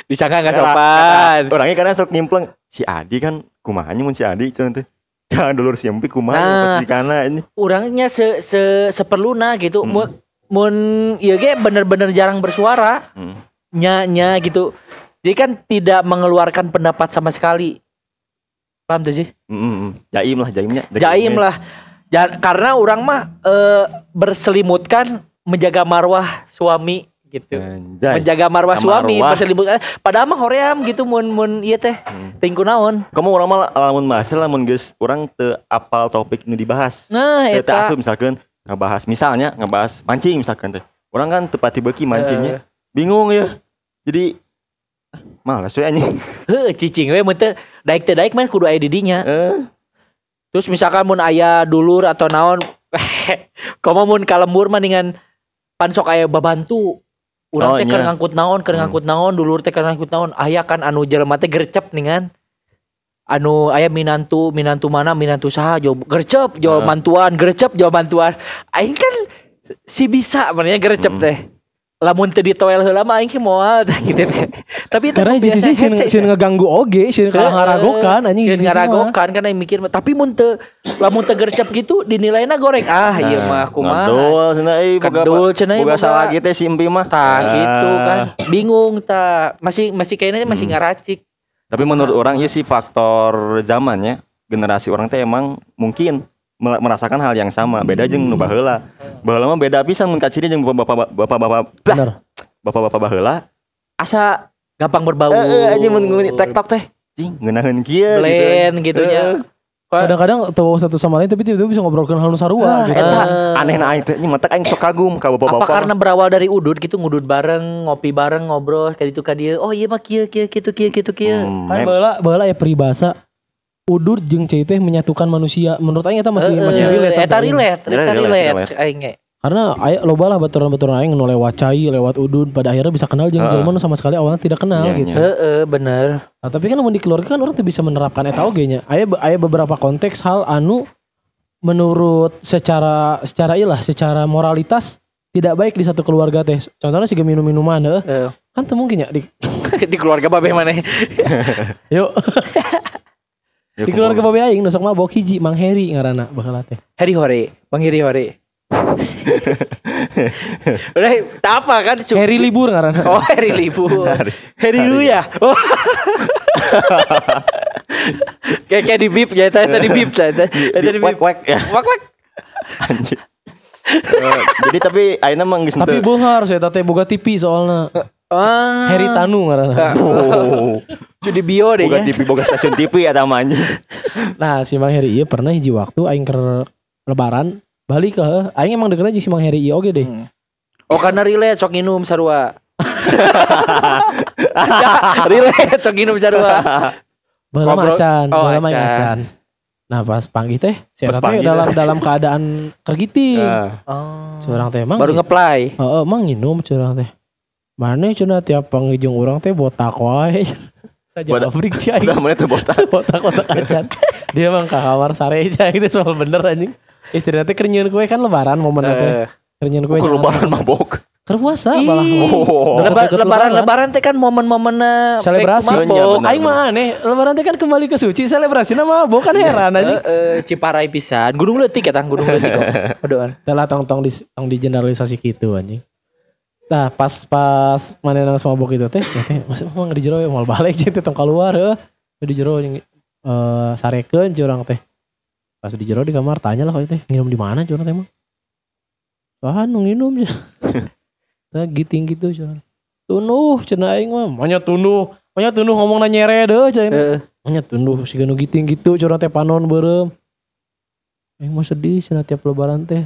Disangka nggak Karena- sopan. Orangnya karena sok nyimpleng si Adi kan kumahanya mun si Adi cuman teh. Ya dulur si Empi kumaha Nah. pas di kana ini. Orangnya se se seperluna gitu. Hmm. Mun mun ieu ge bener-bener jarang bersuara. Hmm. nya nya gitu. Jadi kan tidak mengeluarkan pendapat sama sekali. Paham tuh sih? Mm, mm, mm. Jaim lah jaimnya. Jaim lah. Ja- karena orang mah eh, berselimutkan menjaga marwah suami gitu. Anjay. Menjaga marwah suami Marwah. berselimutkan. Padahal mah hoream gitu mun mun ieu teh. Hmm. Tingku naon. Kamu orang mah lamun bahas lamun geus urang teu apal topik nu dibahas. Nah, Teu teu eta. asup misalkan ngebahas misalnya ngebahas mancing misalkan teh. Orang kan tepati beuki mancingnya. Eh. Bingung ya. Jadi malas we anjing. Heuh, cicing we mun teu daek teu daek mah kudu aya di dinya. Eh, Terus misalkan mun aya dulur atau naon komo mun kalembur mah dengan pansok aya babantu. Urang Oh, teh keur ngangkut naon, keur Hmm. ngangkut naon, dulur teh keur ngangkut naon. Aya kan anu jelema teh gercep ningan. Anu aya minantu, minantu mana, minantu saha, jawab gercep, jawab mantuan, gercep, jawab mantuan. Aing kan si bisa makanya gercep Hmm. teh. Lamun teu ditoel heula mah aing moal gitu. Tapi itu Karena di sisi sieun hese, sieun ngeganggu oge, sieun ngaragokan anjing. Sieun mah. ngaragokan kan aing mikir tapi mun teu lamun teu gercep gitu dinilainya goreng. Ah, iya mah kumaha. Ngedul cenah euy Kedul cenah euy salah gitu si Empi mah. Tah Ah. gitu kan. Bingung tah. Masih masih kayaknya masih Hmm. ngaracik. Tapi menurut orang ya sih faktor zamannya generasi orang teh emang mungkin me- merasakan hal yang sama. Beda jeung nu baheula. Baheula mah beda pisan mun kaciri jeung bapak-bapak bapak-bapak Bener. bapak-bapak baheula. Asa gampang berbau. Heeh anjing mun TikTok teh. Cing ngeunaheun kieu Blend gitu nya. Kadang-kadang tahu satu sama lain tapi tiba-tiba bisa ngobrolkan hal nu sarua gitu. eta Eh. aneh na aing teh teh aing sok kagum ka Apa bapak-bapak. karena berawal dari udud gitu ngudud bareng, ngopi bareng, ngobrol kayak itu ka dia. Oh iya mah kieu kieu kitu kieu kitu kieu. Hmm, Kan baheula baheula ya peribahasa udur jeung cai teh menyatukan manusia. Menurut aing eta masih Eh, masih eh, relate. Eta relate, eta Relate. Aing ge. Karena aya loba lah baturan-baturan aing nu lewat cai, lewat udud pada akhirnya bisa kenal jeung Heeh. jelema nu sama sekali awalnya tidak kenal Iya, gitu. iya. Heeh, bener. Nah, tapi kan mun di keluarga kan orang tuh bisa menerapkan eta oge nya. Aya aya beberapa konteks hal anu menurut secara secara ilah secara moralitas tidak baik di satu keluarga teh. Contohnya sih minum-minuman. Heeh. Kan teu mungkin ya di di keluarga babe mana? yuk Ya, di keluarga babe aing nu sok mabok hiji Mang Heri ngaranna baheula teh. Heri hore, Bang Heri hore. Udah, tak apa kan? Cuk- Heri libur ngaranna. Oh, Heri libur. Heri lu ya. Oh. kayak kayak di bip ya, tadi tadi bip tadi. Tadi wek bip. wek ya Wak wak. anjing. Eh, jadi tapi ayeuna mah geus Tapi teu- bohar saya teh boga TV soalna. Ah. Heri Tanu ngaranna. Oh, Cuy di bio deh boga ya. TV boga stasiun TV mah anjing. Nah, si Mang Heri ieu pernah hiji waktu aing keur lebaran balik ke aing emang deketnya jeung si Mang Heri ieu oge deh. Hmm. Oh karena relate sok nginum sarua. relate sok nginum sarua. Ngobrol- acan, oh, acan. acan. Nah, pas panggih teh, si Pas dalam teh. dalam keadaan kergiting. Nah, Oh. Curang teh emang Baru ngeplay. Heeh, emang nginum curang teh. Mana cenah tiap panggijung urang teh botak wae. Saja Botak- pabrik cai. udah mana tuh botak. Botak-botak acan. Dia emang ke kamar sareja itu soal bener anjing. Istri nanti kerenyeun kue kan lebaran momen teh. Eh. Kerenyeun kue. Ukur lebaran mabok. Puasa Ih. malah. Oh. Leba- lebaran lebaran. teh kan momen-momen Selebrasi. Iya, mabok. benar. Aing mah aneh, lebaran teh kan kembali ke suci, selebrasi nama bukan heran. Heeh, Ciparai pisan. Gunung Leutik ya tang Gunung Leutik kok. Aduh. Telah tong tong di tong di generalisasi gitu anjing. Nah pas pas mana nang mabok itu teh, ya teh masih mau di jero ya mau balik jadi tong keluar ya. Di jero yang eh sarekeun curang teh. Pas di jero di kamar tanya lah teh nginum di mana curang teh mah. Wah nu nginum Nah giting gitu curang. Tunuh cenah aing mah, manya tunuh. Manya tunuh ngomongna nyere deh cenah. Heeh. Manya tunuh si nu giting gitu curang teh panon beureum. Aing mah sedih cenah tiap lebaran teh.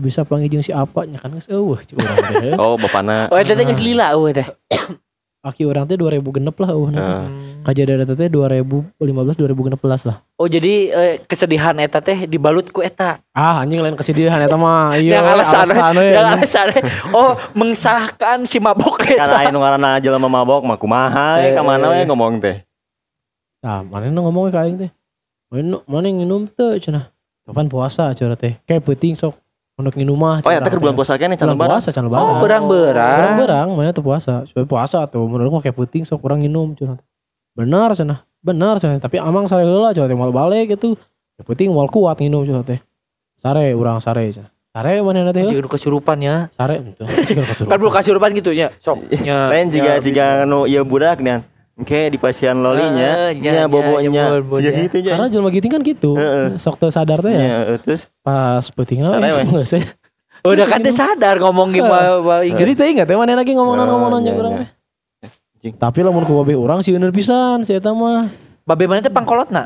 Tuh bisa panggil jeung si apa nya kan geus eueuh cik urang teh. Oh, bapana. Oh, eta teh geus lila eueuh teh. Aki urang teh 2000 genep lah eueuh nanti. Nah, Kajadian eta teh 2015 2016 lah. Oh, jadi eh, kesedihan eta teh dibalut ku eta. Ah anjing lain kesedihan eta mah. Iya yang alasan, yang alasan. Oh, mengsahkan si mabok Kan eta. aya nu ngaranna jelema mabok mah kumaha we Eh, ka mana we eh. ngomong teh. Nah, mana nu ngomong ka aing teh. Mana mana nginum teu cenah. Kapan puasa cenah teh. Kayak penting sok untuk nginum mah. Oh, eta keur bulan puasa kene can Bulan lebaran. puasa can lebaran. Oh, berang-berang. Berang-berang mana tuh puasa. Supaya puasa tuh menurut gua kayak penting sok kurang nginum cenah. Benar cenah. Benar cenah, tapi amang sare heula teh moal balik gitu. Yang penting moal kuat nginum cenah teh. Sare urang sare cenah. Sare mana teh? Jadi kesurupan ya. Sare itu. Jika kesurupan. Kan belum kesurupan gitu ya. Sok. Lain jika Ya, jika nu ieu budak nih. Oke di pasian lolinya, Eh, nya, nya nya, bobonya, nya, bobonya. siga gitu nya. Karena jelma giting kan gitu. Heeh. Sok teu sadar teh ya. Nya, eh, terus Pas penting Sare we. Geus we. Udah kan teh sadar ngomong gimana. Jadi teh ingat teh mana lagi ngomong Eh, ngomong nya, urang nya. teh. Tapi lamun ku babe urang sih bener pisan si eta mah. Babe mana teh pangkolotna?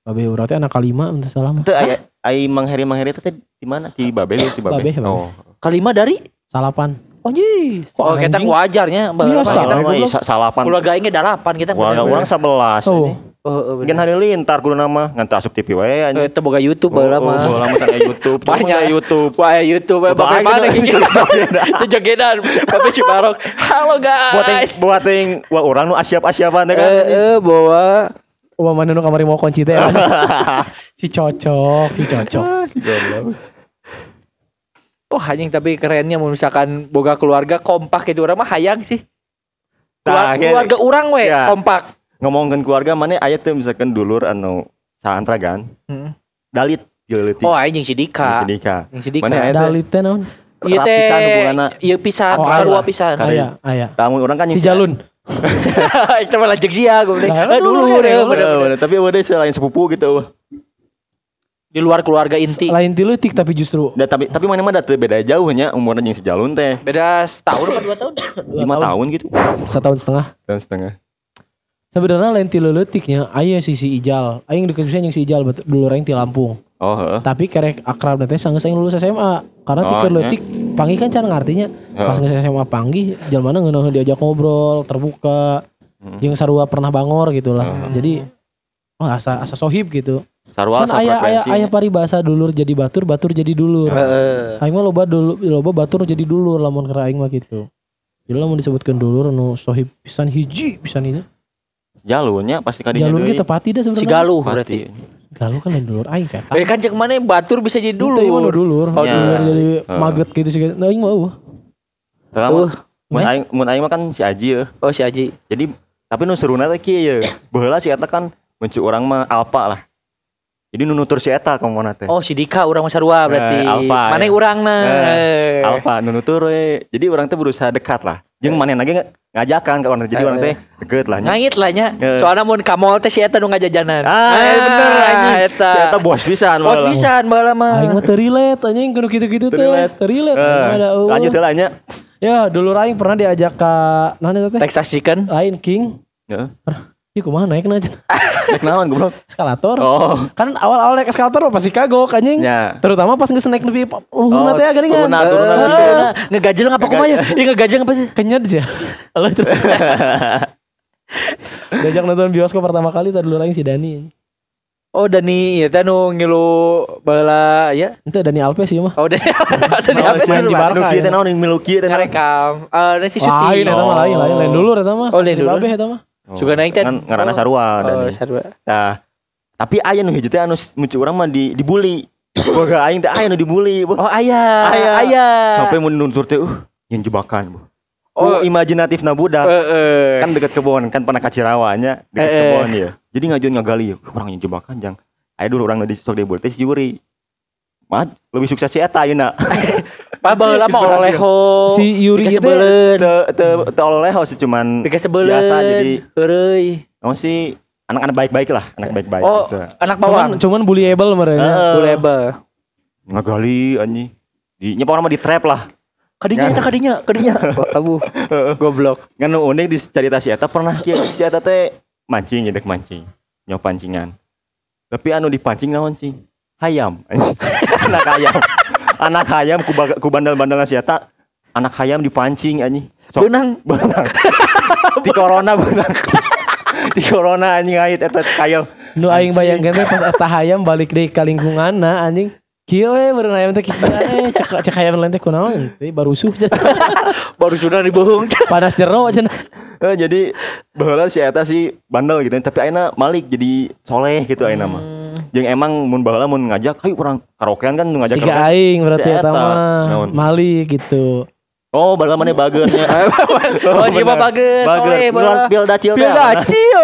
Babe urang teh anak kalima entah salah mah. Teu aya ai mangheri mangheri teh di mana? Di Babel di Babeh. Oh. Kalima dari? Salapan. Oh. Kok Oh kita wajarnya. Biasa. Kita mah sa- salapan. keluarga ini delapan kita. Keluarga orang 11 Oh. ini. Oh, oh, Kan hari lintar kudu nama ngan asup TV we Eh, anjing. Itu boga YouTube Oh, baheula oh, mah. baheula mah teh YouTube. Banyak. YouTube. Wah YouTube Bapak Bapak mana gitu. Itu jogedan Bapak Cibarok Halo Buat yang guys buat yang wah orang nu asyap-asyapan teh kan. Eh eh, bawa mana nu kamari mau kunci teh. si cocok, si cocok. Si goblok. Oh anjing tapi kerennya mau misalkan boga keluarga kompak gitu orang mah hayang sih. Keluar- akhir- keluarga orang we Ya. kompak. ngomongkeun keluarga mana aya teu misalkan dulur anu saantragan Hmm. dalit geuleutik Oh anjing si Dika. sedika. Anjing si Dika. Mana aya teh? Dalit teh naon? Iya teh. rapisan hubunganna. Iya pisan, Oh, sarua pisan. Aya, aya. Tamu orang kan Si yang Jalun. Kita malah jek sia gue bilang. Nah, Eh, dulu dulu, ya. dulu. bener. Tapi udah selain sepupu gitu. Di luar keluarga inti. Lain ti leutik tapi justru Da, tapi tapi mana mana teu beda jauhnya umurnya jeung si Jalun teh. Beda setahun apa dua tahun? Lima tahun gitu. setahun setengah. Tahun setengah. Sebenarnya lain ti leutiknya aya si si Ijal. Aing deket pisan jeung si Ijal dulu aing ti Lampung. Oh, heeh. Tapi kerek akrab teh sanggeus aing lulus SMA. Karena ti Oh, keur nya. leutik panggih kan can ngartinya. Pas Heeh. geus SMA panggih jalmana ngeunaheun diajak ngobrol, terbuka. Hmm. Jeung sarua pernah bangor gitu lah. Hmm. Jadi oh asa asa sohib gitu. Sarua kan aya aya frekuensi. aya paribasa dulur jadi batur, batur jadi dulur. Heeh. Aing mah loba dulu loba batur jadi dulur lamun kira aing mah gitu. Jadi lamun disebutkan dulur nu sohib pisan hiji pisan ini. Jalunnya pasti kadinya Jalur deui. kita pati dah Si sebenarnya. Galuh Pati. berarti. Galuh kan lain dulur aing saya. Eh kan cek mana batur bisa jadi Dulu dulu. dulur. Oh, Ya. dulur jadi Heeh. maget gitu sih. Nah, aing mah eueuh. Uh, mun aing mun aing mah kan si Aji ya. oh si Aji. Jadi tapi nu seruna teh kieu ya. Baheula si eta kan mencu orang mah alpa lah. Jadi nu nutur si eta komona teh. Oh si Dika orang Masarua berarti. Eh, Alfa, Mana ya. urang nah. Eh, Alpa nu nutur we. Jadi orang teh berusaha dekat lah. Jeung maneh lagi ngajakan ke orang jadi Eh. orang teh deket lah. Ngait lah nya. Eh. Soalnya mun ka mall teh si eta nu ngajajanan. Ah, Eh, bener anjing. Eta. Si eta bos pisan Bos malah. pisan baheula mah. Aing mah teu relate anjing kudu gitu-gitu teh. Relate. Teu relate. Eh, lanjut heula nya. Ya, dulur aing pernah diajak ka naon eta teh? Texas Chicken. Lain King. Heeh. Ih kumaha naik aja Naik naon goblok? eskalator. Oh. Kan awal-awal naik eskalator mah pasti kagok anjing. Ya. Terutama pas geus naik nepi luhurna Oh, teh geningan. turunan, turunan Eh, gitu. nah, ngegajel apa kumaha ya? Iya ngegajel apa sih? Kenyat sih. Allah itu. Diajak nonton bioskop pertama kali tadi dulu aing si Dani. Oh Dani, ya teh nu ngilu baheula ya. Itu Dani Alves sih mah. Oh Dani. Dani apa sih main di Barca? Nu kieu ya. teh naon yang milu kieu teh? Ngarekam. Eh, Lain syuting. eta mah lain lain lain dulu eta mah. Oh, lain dulu. Babeh eta mah. Suka naik teh. Kan Oh. sarua Oh, Dani. sarua. Nah, tapi aya nu hiji teh anu muncul orang mah di dibully. Boga aing teh aya nu dibully. Boh. Oh ayah, Aya. ayah. Sampai mun nutur teh uh yang jebakan. Oh. Oh, imajinatif na budak. Eh, eh. kan dekat kebon kan pernah kacirawanya dekat Eh, eh. kebon ya. Jadi ngajuin ngagali. Orang yang jebakan jang. Ayo dulu orang di sok debol teh si Yuri. Mat, lebih sukses si eta ayeuna. Pak baheula mah Inspirasi. oleho. Si Yuri Pika itu sebeuleun. Teu teu teu oleh sih cuman Pika sebeuleun. biasa jadi Heureuy. oh sih anak-anak baik-baik lah, anak baik-baik Oh, bisa. anak cuman bawang. cuman bullyable merenya. Heeh. Bulebel. Ngagali anjing. Di nya orang mah di trap lah. Kadinya eta kadinya, kadinya. Abu. Goblok. Kan unik di cerita si eta pernah si eta teh mancing ya dek mancing. Nyaw pancingan. Tapi anu dipancing naon sih? Hayam. anak hayam. Anak hayam ku, ku bandel-bandel si eta. Anak hayam dipancing anjing. Sok Benang. benang. Di corona benang. Di corona anjing ait eta hayam. Nu aing bayangkeun teh pas eta hayam balik deui ka lingkunganna anjing. Kieu we beureun hayam teh kieu eh cek cek hayam lain teh kunaon teh barusuh. Baru sudah dibohong. Panas jero cenah. Eh, jadi baheula si eta si bandel gitu tapi ayeuna malik jadi soleh gitu ayeuna mah. Jeung emang mun baheula mun ngajak, "Hayu urang karaokean kan ngajak Siga karaokean." aing berarti Si eta mah? Malik gitu. Oh, baheula maneh bageurnya. Oh, si mah bageus, soleh, baheula. Pil dacil. Pil dacil.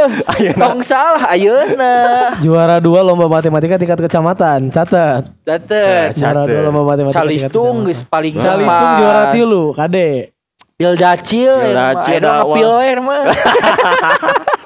Tong salah ayeuna. Juara dua lomba matematika tingkat kecamatan. Catat. Catet. Juara Catet. dua lomba matematika. Calistung geus paling kecamatan. Calistung cepat. juara tilu, Kade. Pil dacil. Pil dacil we mah.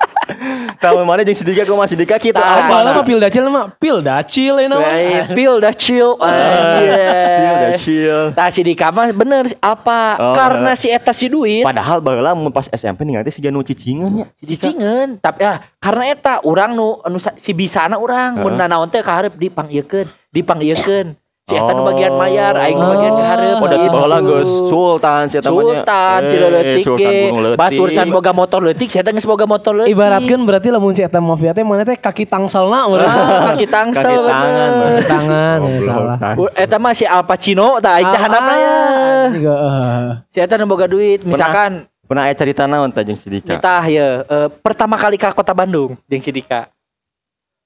Tahu mana jeung Sidika ku masih Sidika kitu Tah. Apa apa mah pil dacil mah pil dacil ini mah. Weh, Pil dacil. Pil Anjir. dacil. Tah Dika mah bener apa? Oh, Karena eh. si eta si duit Padahal baheula mun pas SMP ningali si Janu cicingan ya. Cicingan tapi ah karena eta urang nu anu si bisana urang mun Heeh. nanaon teh kaharep dipanggiekeun dipanggiekeun si eta nu Oh. bagian mayar aing nu bagian kaharep Oh, dari gitu. baheula geus Sultan si eta mah nya. Sultan Eh, leutik Sultan ge Gunung Leutik. batur can boga motor leutik si eta geus boga motor leutik Ibaratkan berarti lamun si eta mafia teh mana teh kaki tangsalna. Ah, kaki tangsel Kaki tangan. Kaki tangan ya salah. Eta mah si Al Pacino tah aing teh handapna ya. Eh. Si eta nu boga duit misalkan Pernah aya cerita naon tah jeung si Dika? Nitah ya eh, pertama kali ke kota Bandung jeung si Dika.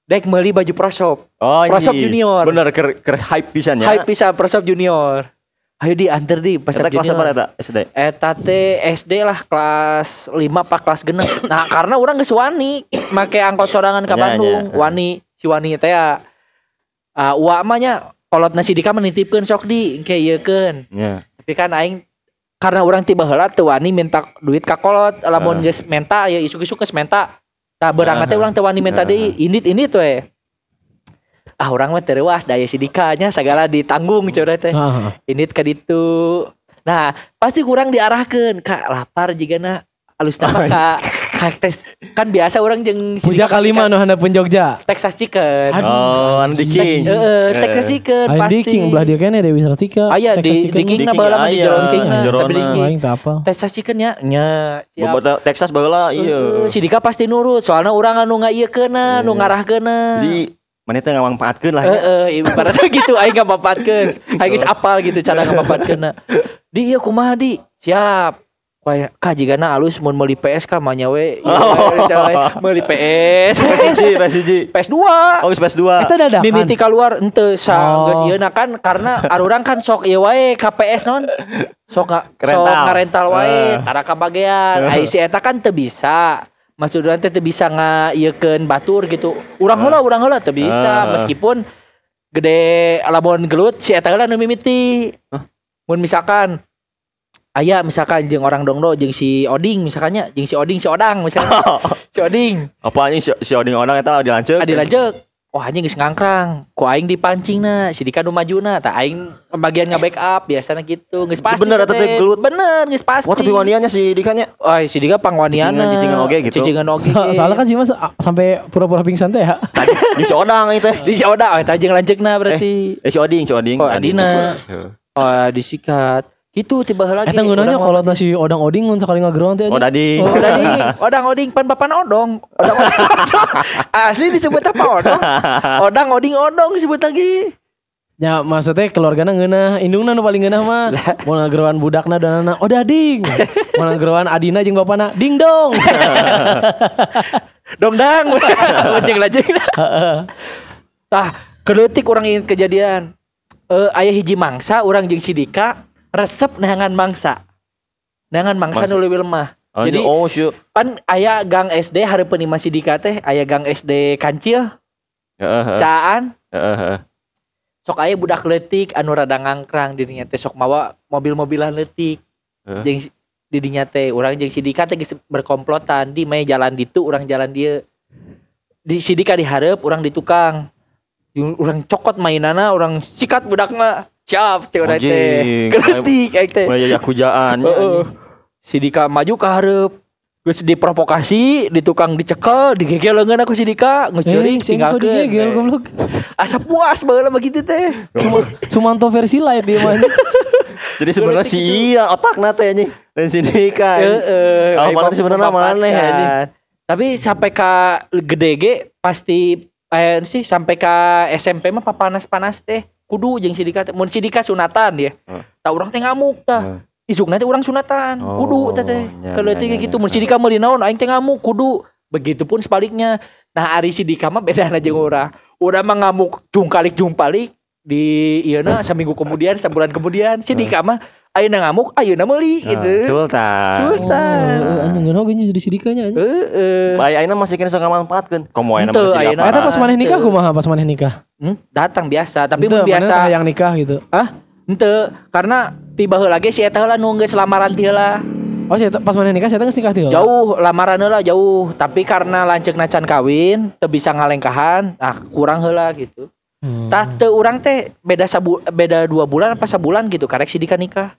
Dek meuli baju prosop. Oh, Prosop iya. Junior. Bener ker ker hype pisan ya. Hype pisan prosop junior. Ayo di antar di prosop Eta kelas apa eta? SD. Eta teh SD lah kelas 5 apa kelas genep. Nah, karena orang geus wani make angkot sorangan ke Bandung. Wani si wani teh ya. Ah, uh, mah nya kolot nasi Dika menitipkeun sok di engke ieukeun. Ya. Tapi kan aing karena orang tiba heula teu wani minta duit ka kolot lamun geus menta ya isuk-isuk geus menta tah beurang teh Ah. urang teu wani menta Ah. deui ah orang mah tereuas daya sidikanya segala ditanggung curah teh. Indit ka ditu. Nah pasti kurang diarahkan kak lapar jika na alus nama kak tes kan biasa orang jeng Puja kalima nu handap pun Jogja. Texas chicken Aduh. Oh, anu di King. Heeh, Texas chicken pasti di King belah dia kene Dewi Sartika. Aya Texas di Chicken di King Di na baheula mah di aya, Jeron King jerona. tapi di King Aing teu apal. Texas chicken ya nya siap Bobotoh Texas baheula iya. Si Dika pasti nurut soalnya orang anu ngaieukeuna nu Iya. ngarahkeuna Jadi mana teh ngamanfaatkeun lah. ya. Heeh, ibaratnya gitu aing ngapapatkeun. Aing geus apal gitu cara ngapapatkeun. Di ieu kumaha di? Siap. Wah, kah jigana alus mun meuli PS ka mah nya we. Ieu Oh. we, meuli PS. Resiji. PS2. Oh, geus PS2. Eta dadakan. Mimiti keluar ente sa Oh. geus ieu na kan karena arurang kan sok ieu wae KPS non. Sok nga, sok Rental. ngarental wae Eh. tara kabagean. Ai si eta kan teu bisa. Maksud urang teh teu bisa batur gitu. Urang heula urang heula teu bisa Eh. meskipun gede lamun gelut si eta heula nu mimiti. Mun misalkan Aya misalkan jeung orang dongdo jeung si Oding misalkannya jeung si Oding si Odang misalkan si Oding Apa anjing si, si oding orang eta dilanceuk. Adi lanjut. Wah anjing geus ngangkrang. Ku aing dipancing na, si Dika nu majuna, tah aing bagian nge-backup biasana gitu. Geus pasti. Bener eta teh gelut. Bener, geus pasti. Wah, tapi waniannya si Dikanya. Wah, si Dika pangwaniana. Cicingan- cicingan oge gitu. Cicingan oge. So- Soalnya kan sih mas ah, sampai pura-pura pingsan teh ya. Tadi di si odang itu. di si Oda, oh, eta jeung lanjutna berarti. Eh si oding, si oding. Oh, Adina. Oh, disikat. Gitu tiba heula Eta ngeunahnya kalau nasi odang oding mun sekali ngageroan teh. Oh. Oh, oding, odang oding pan papan odong. Odang oding odong. Asli disebut apa odong? Odang oding odong disebut lagi. Ya maksudnya keluargana ngeunah, indungna nu paling ngeunah mah. Mau ngageroan budakna dan anak, oh dading. Mau ngageroan adina jeung bapana, ding dong. Dongdang. Ojek lajeng. Tah, kedetik orang ingin kejadian. Eh aya hiji mangsa orang jeung Sidika resep neangan mangsa. Neangan mangsa Mangsa. nu leuwih lemah. Oh, Jadi oh, si pan aya gang SD hareupeun Imah Sidika teh aya gang SD Kancil, heeh. Caan, heeh. sok aya budak leutik anu rada ngangkrang dirinya teh sok mawa mobil-mobilan leutik. Heeh. Jeung si- di dinya teh urang jeung Sidika teh berkomplotan di mae jalan ditu urang jalan dia. Di Sidika dihareup urang di tukang. Urang cokot mainana urang sikat budakna. Siap cek urang teh. Keleutik aing teh. Mulai yakujaan. Heeh. Sidika maju ke hareup. Geus diprovokasi, di tukang dicekel, digegel leungeun aku Sidika, geus Eh, ceuring sing kok tinggalkeun. digegel goblok. Asa puas baheula begitu teh. Suma- Sumanto versi light dia mah. Jadi sebenarnya si iya otakna teh anjing. Dan si Dika. Heeh. Oh, aing mana sebenarnya maneh, anjing. Tapi sampai ke gede ge pasti eh sih sampai ke SMP mah panas-panas teh kudu jeung Sidika. Mun Sidika sunatan dia. Heeh. Tah urang teh ngamuk tah. Heeh. Isukna teh urang sunatan. Oh, Kudu teh teh. nya, Kalau teh gitu mun Sidika meuli naon aing teh ngamuk kudu. Begitupun sebaliknya. Nah, Ari Sidika mah beda jeung urang. Urang mah ngamuk jungkalik jumpalik di ieu seminggu kemudian, sebulan kemudian Sidika mah ayeuna ngamuk, ayeuna meuli Ah, gitu. Sultan. Sultan. Oh, anjing ngeunah ge jadi sidikanya anjing. Heeh. Bayi ayeuna masih kena sok ngamanfaatkeun. Komo ayeuna Henteu, mah jadi ayeuna. apa? Eta pas maneh nikah kumaha pas maneh nikah? Hmm, datang biasa, tapi maneh biasa yang nikah gitu. Hah? Henteu, karena tiba heula ge si eta heula nu geus lamaran ti heula. Oh, saya pas maneh nikah saya geus nikah teh. Jauh lamaran heula jauh, tapi karena lanceuk can kawin, teu bisa ngalengkahan, nah kurang heula gitu. Hmm. Tah teu urang teh beda sabu beda dua bulan apa sabulan gitu karek si Dika nikah.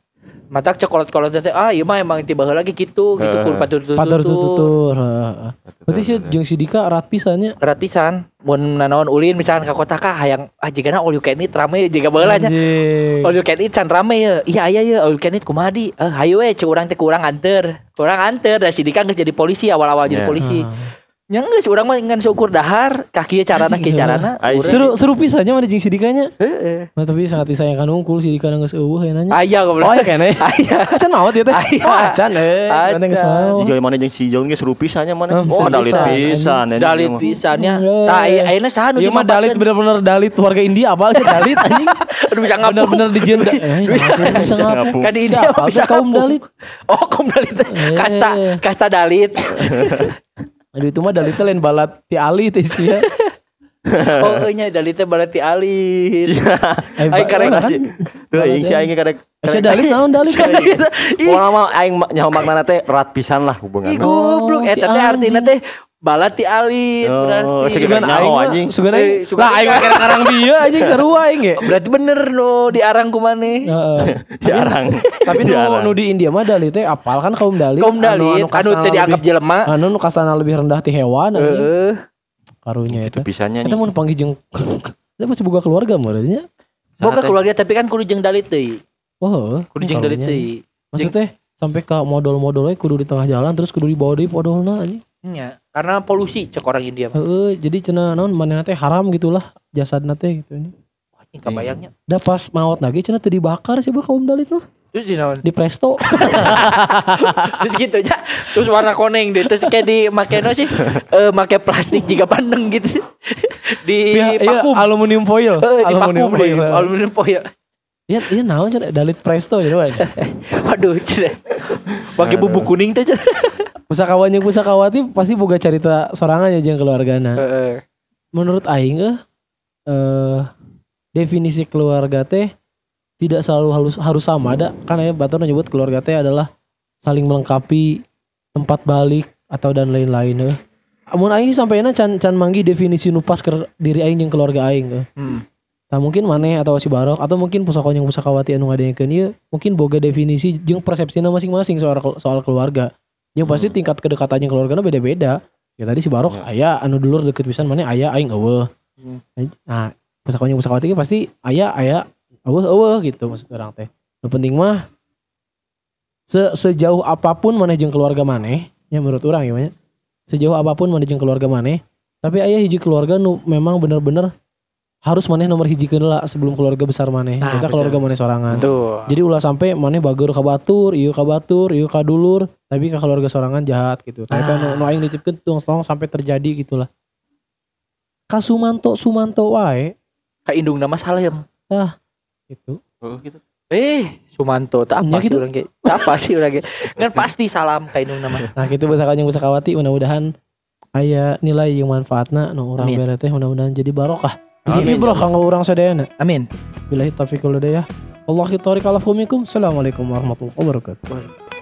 Matak cekolot-kolot teh ah ieu mah emang tiba ge gitu gitu kur patur Patur tutur. tutur. heeh. Berarti sih jeung si Dika erat pisannya. Erat pisan. Mun nanaon ulin misalkan ka kota kah hayang ah jigana all you can eat rame jiga baheula nya. Anjing. All you can eat can rame ya. Iya aya ya all you can eat kumaha di? Eh hayu we cek urang teh ku urang anter. Kurang anter da si Dika geus jadi polisi awal-awal jadi Ya. polisi. Ah. Nya geus urang mah ngan seukur dahar kaki carana Anjing, kieu carana. Seru seru pisannya mana jeung si Dikanya. Heeh. Nah, tapi sangat disayangkan unggul si Dika geus eueuh ya nanya. Aya goblok. Oh, ya kene. Aya. Acan mau dia teh. Aya. Oh, acan eh. Acan. Mana geus mau. Jika mana jeung si Jong ge seru pisannya mana. Hmm, Oh, dalit pisan. Dalit pisannya. Hmm, Tah eh. ayeuna saha nu Ieu mah dalit bener-bener dalit warga India apal sih dalit anjing. Aduh bisa ngapung. Bener-bener di jenda. Eh, bisa Bisa ngapung. Kan di India bisa kaum dalit? Oh, kaum dalit. Kasta Eh. kasta dalit. Aduh itu mah dalitnya lain balat ti ali teh sih ya. Oh, nya dalitnya berarti alit. Sia. Eh, Ai ba- karek? Nasi. Tuh aing si aing ge karek Cek dalit naon dalit Ih, Pokoknya mah aing nyaho maknana teh erat pisan lah Ih hubunganna. goblok Oh, eta teh artina teh balat ti alit Oh, berarti. Sugan nyaho, aing anjing. sugan Eh, aing. Lah aing. kira karang dia anjing sarua aing ge. Berarti bener no diarang ku maneh. Heeh. Diarang. Tapi nu nu di India mah dalit teh apal kan kaum dalit. Kaum dalit anu kastana teh dianggap jelema. Anu nu kastana lebih rendah ti hewan anjing. Heeh. Karunya Itu eta. pisannya Kita nih. mau panggil jeung Kita masih boga keluarga mah nya. Boga keluarga tapi kan kudu jeung dalit teuy. Oh, Kudu jeung dalit teuy. Maksudnya sampai ke modal-modalnya kudu di tengah jalan terus kudu dibawa deui modalna anjing. Nya, karena polusi cek orang India mah. Heeh, jadi cenah naon manehna teh haram gitulah jasadna teh gitu anjing. Anjing kabayangnya. Da pas maot lagi cenah teu dibakar sih kaum dalit mah. Terus di naon? Di presto. terus gitu aja. Terus warna koneng deh. Terus kayak di make no sih eh make plastik juga pandeng gitu. di Iya, iya, vakum. aluminium foil. Eh, di vakum deh. foil. Aluminium foil. Iya, iya naon cenah dalit presto gitu kan. Waduh, cenah. Pakai bumbu kuning teh cenah. Pusakawan yang pusakawati pasti boga cerita sorangan ya jeung keluargana. Heeh. Menurut aing eh eh, definisi keluarga teh tidak selalu harus harus sama ada kan ya batur nyebut keluarga teh adalah saling melengkapi tempat balik atau dan lain-lain eh. Amun aing sampainya can can manggi definisi nu pas ke diri aing jeung keluarga aing eh. Hmm. Nah mungkin maneh atau si Barok atau mungkin pusaka yang pusakawati anu ngadengekeun ieu mungkin boga definisi jeung persepsina masing-masing soal soal keluarga. Yang pasti tingkat kedekatannya keluarganya beda-beda. Ya tadi si Barok aya anu dulur deket pisan maneh aya aing eueuh. Hmm. Nah, pusaka yang pusakawati pasti aya aya eueuh eueuh gitu maksud orang teh. Nu penting mah se sejauh apa pun maneh jeung keluarga maneh, ya menurut orang ya nya. Sejauh apa pun maneh jeung keluarga maneh, tapi aya hiji keluarga nu memang bener-bener harus maneh nomor hiji lah sebelum keluarga besar maneh. Nah, Kita betul. keluarga maneh sorangan. Tuh. Jadi ulah sampai maneh bager ka batur, ieu ka batur, ieu ka dulur, tapi ke keluarga sorangan jahat gitu. Tapi Ah. nu nu aing nitipkeun tong tong sampai terjadi gitulah. Ka Sumanto Sumanto wae Ka indung nama Salem. gitu. Oh, gitu. Eh, Sumanto, tak apa sih gitu. orang kayak, tak apa sih orang kayak, kan pasti salam ka indung nama. Nah, gitu pusaka yang pusakawati mudah-mudahan aya nilai yang manfaatna nu urang Amin. bere teh mudah-mudahan jadi barokah. Amin. Ini bro kanggo urang sadayana. Amin. Billahi taufiq wal hidayah. Wallahi tariq ala fumikum. Assalamualaikum warahmatullahi wabarakatuh.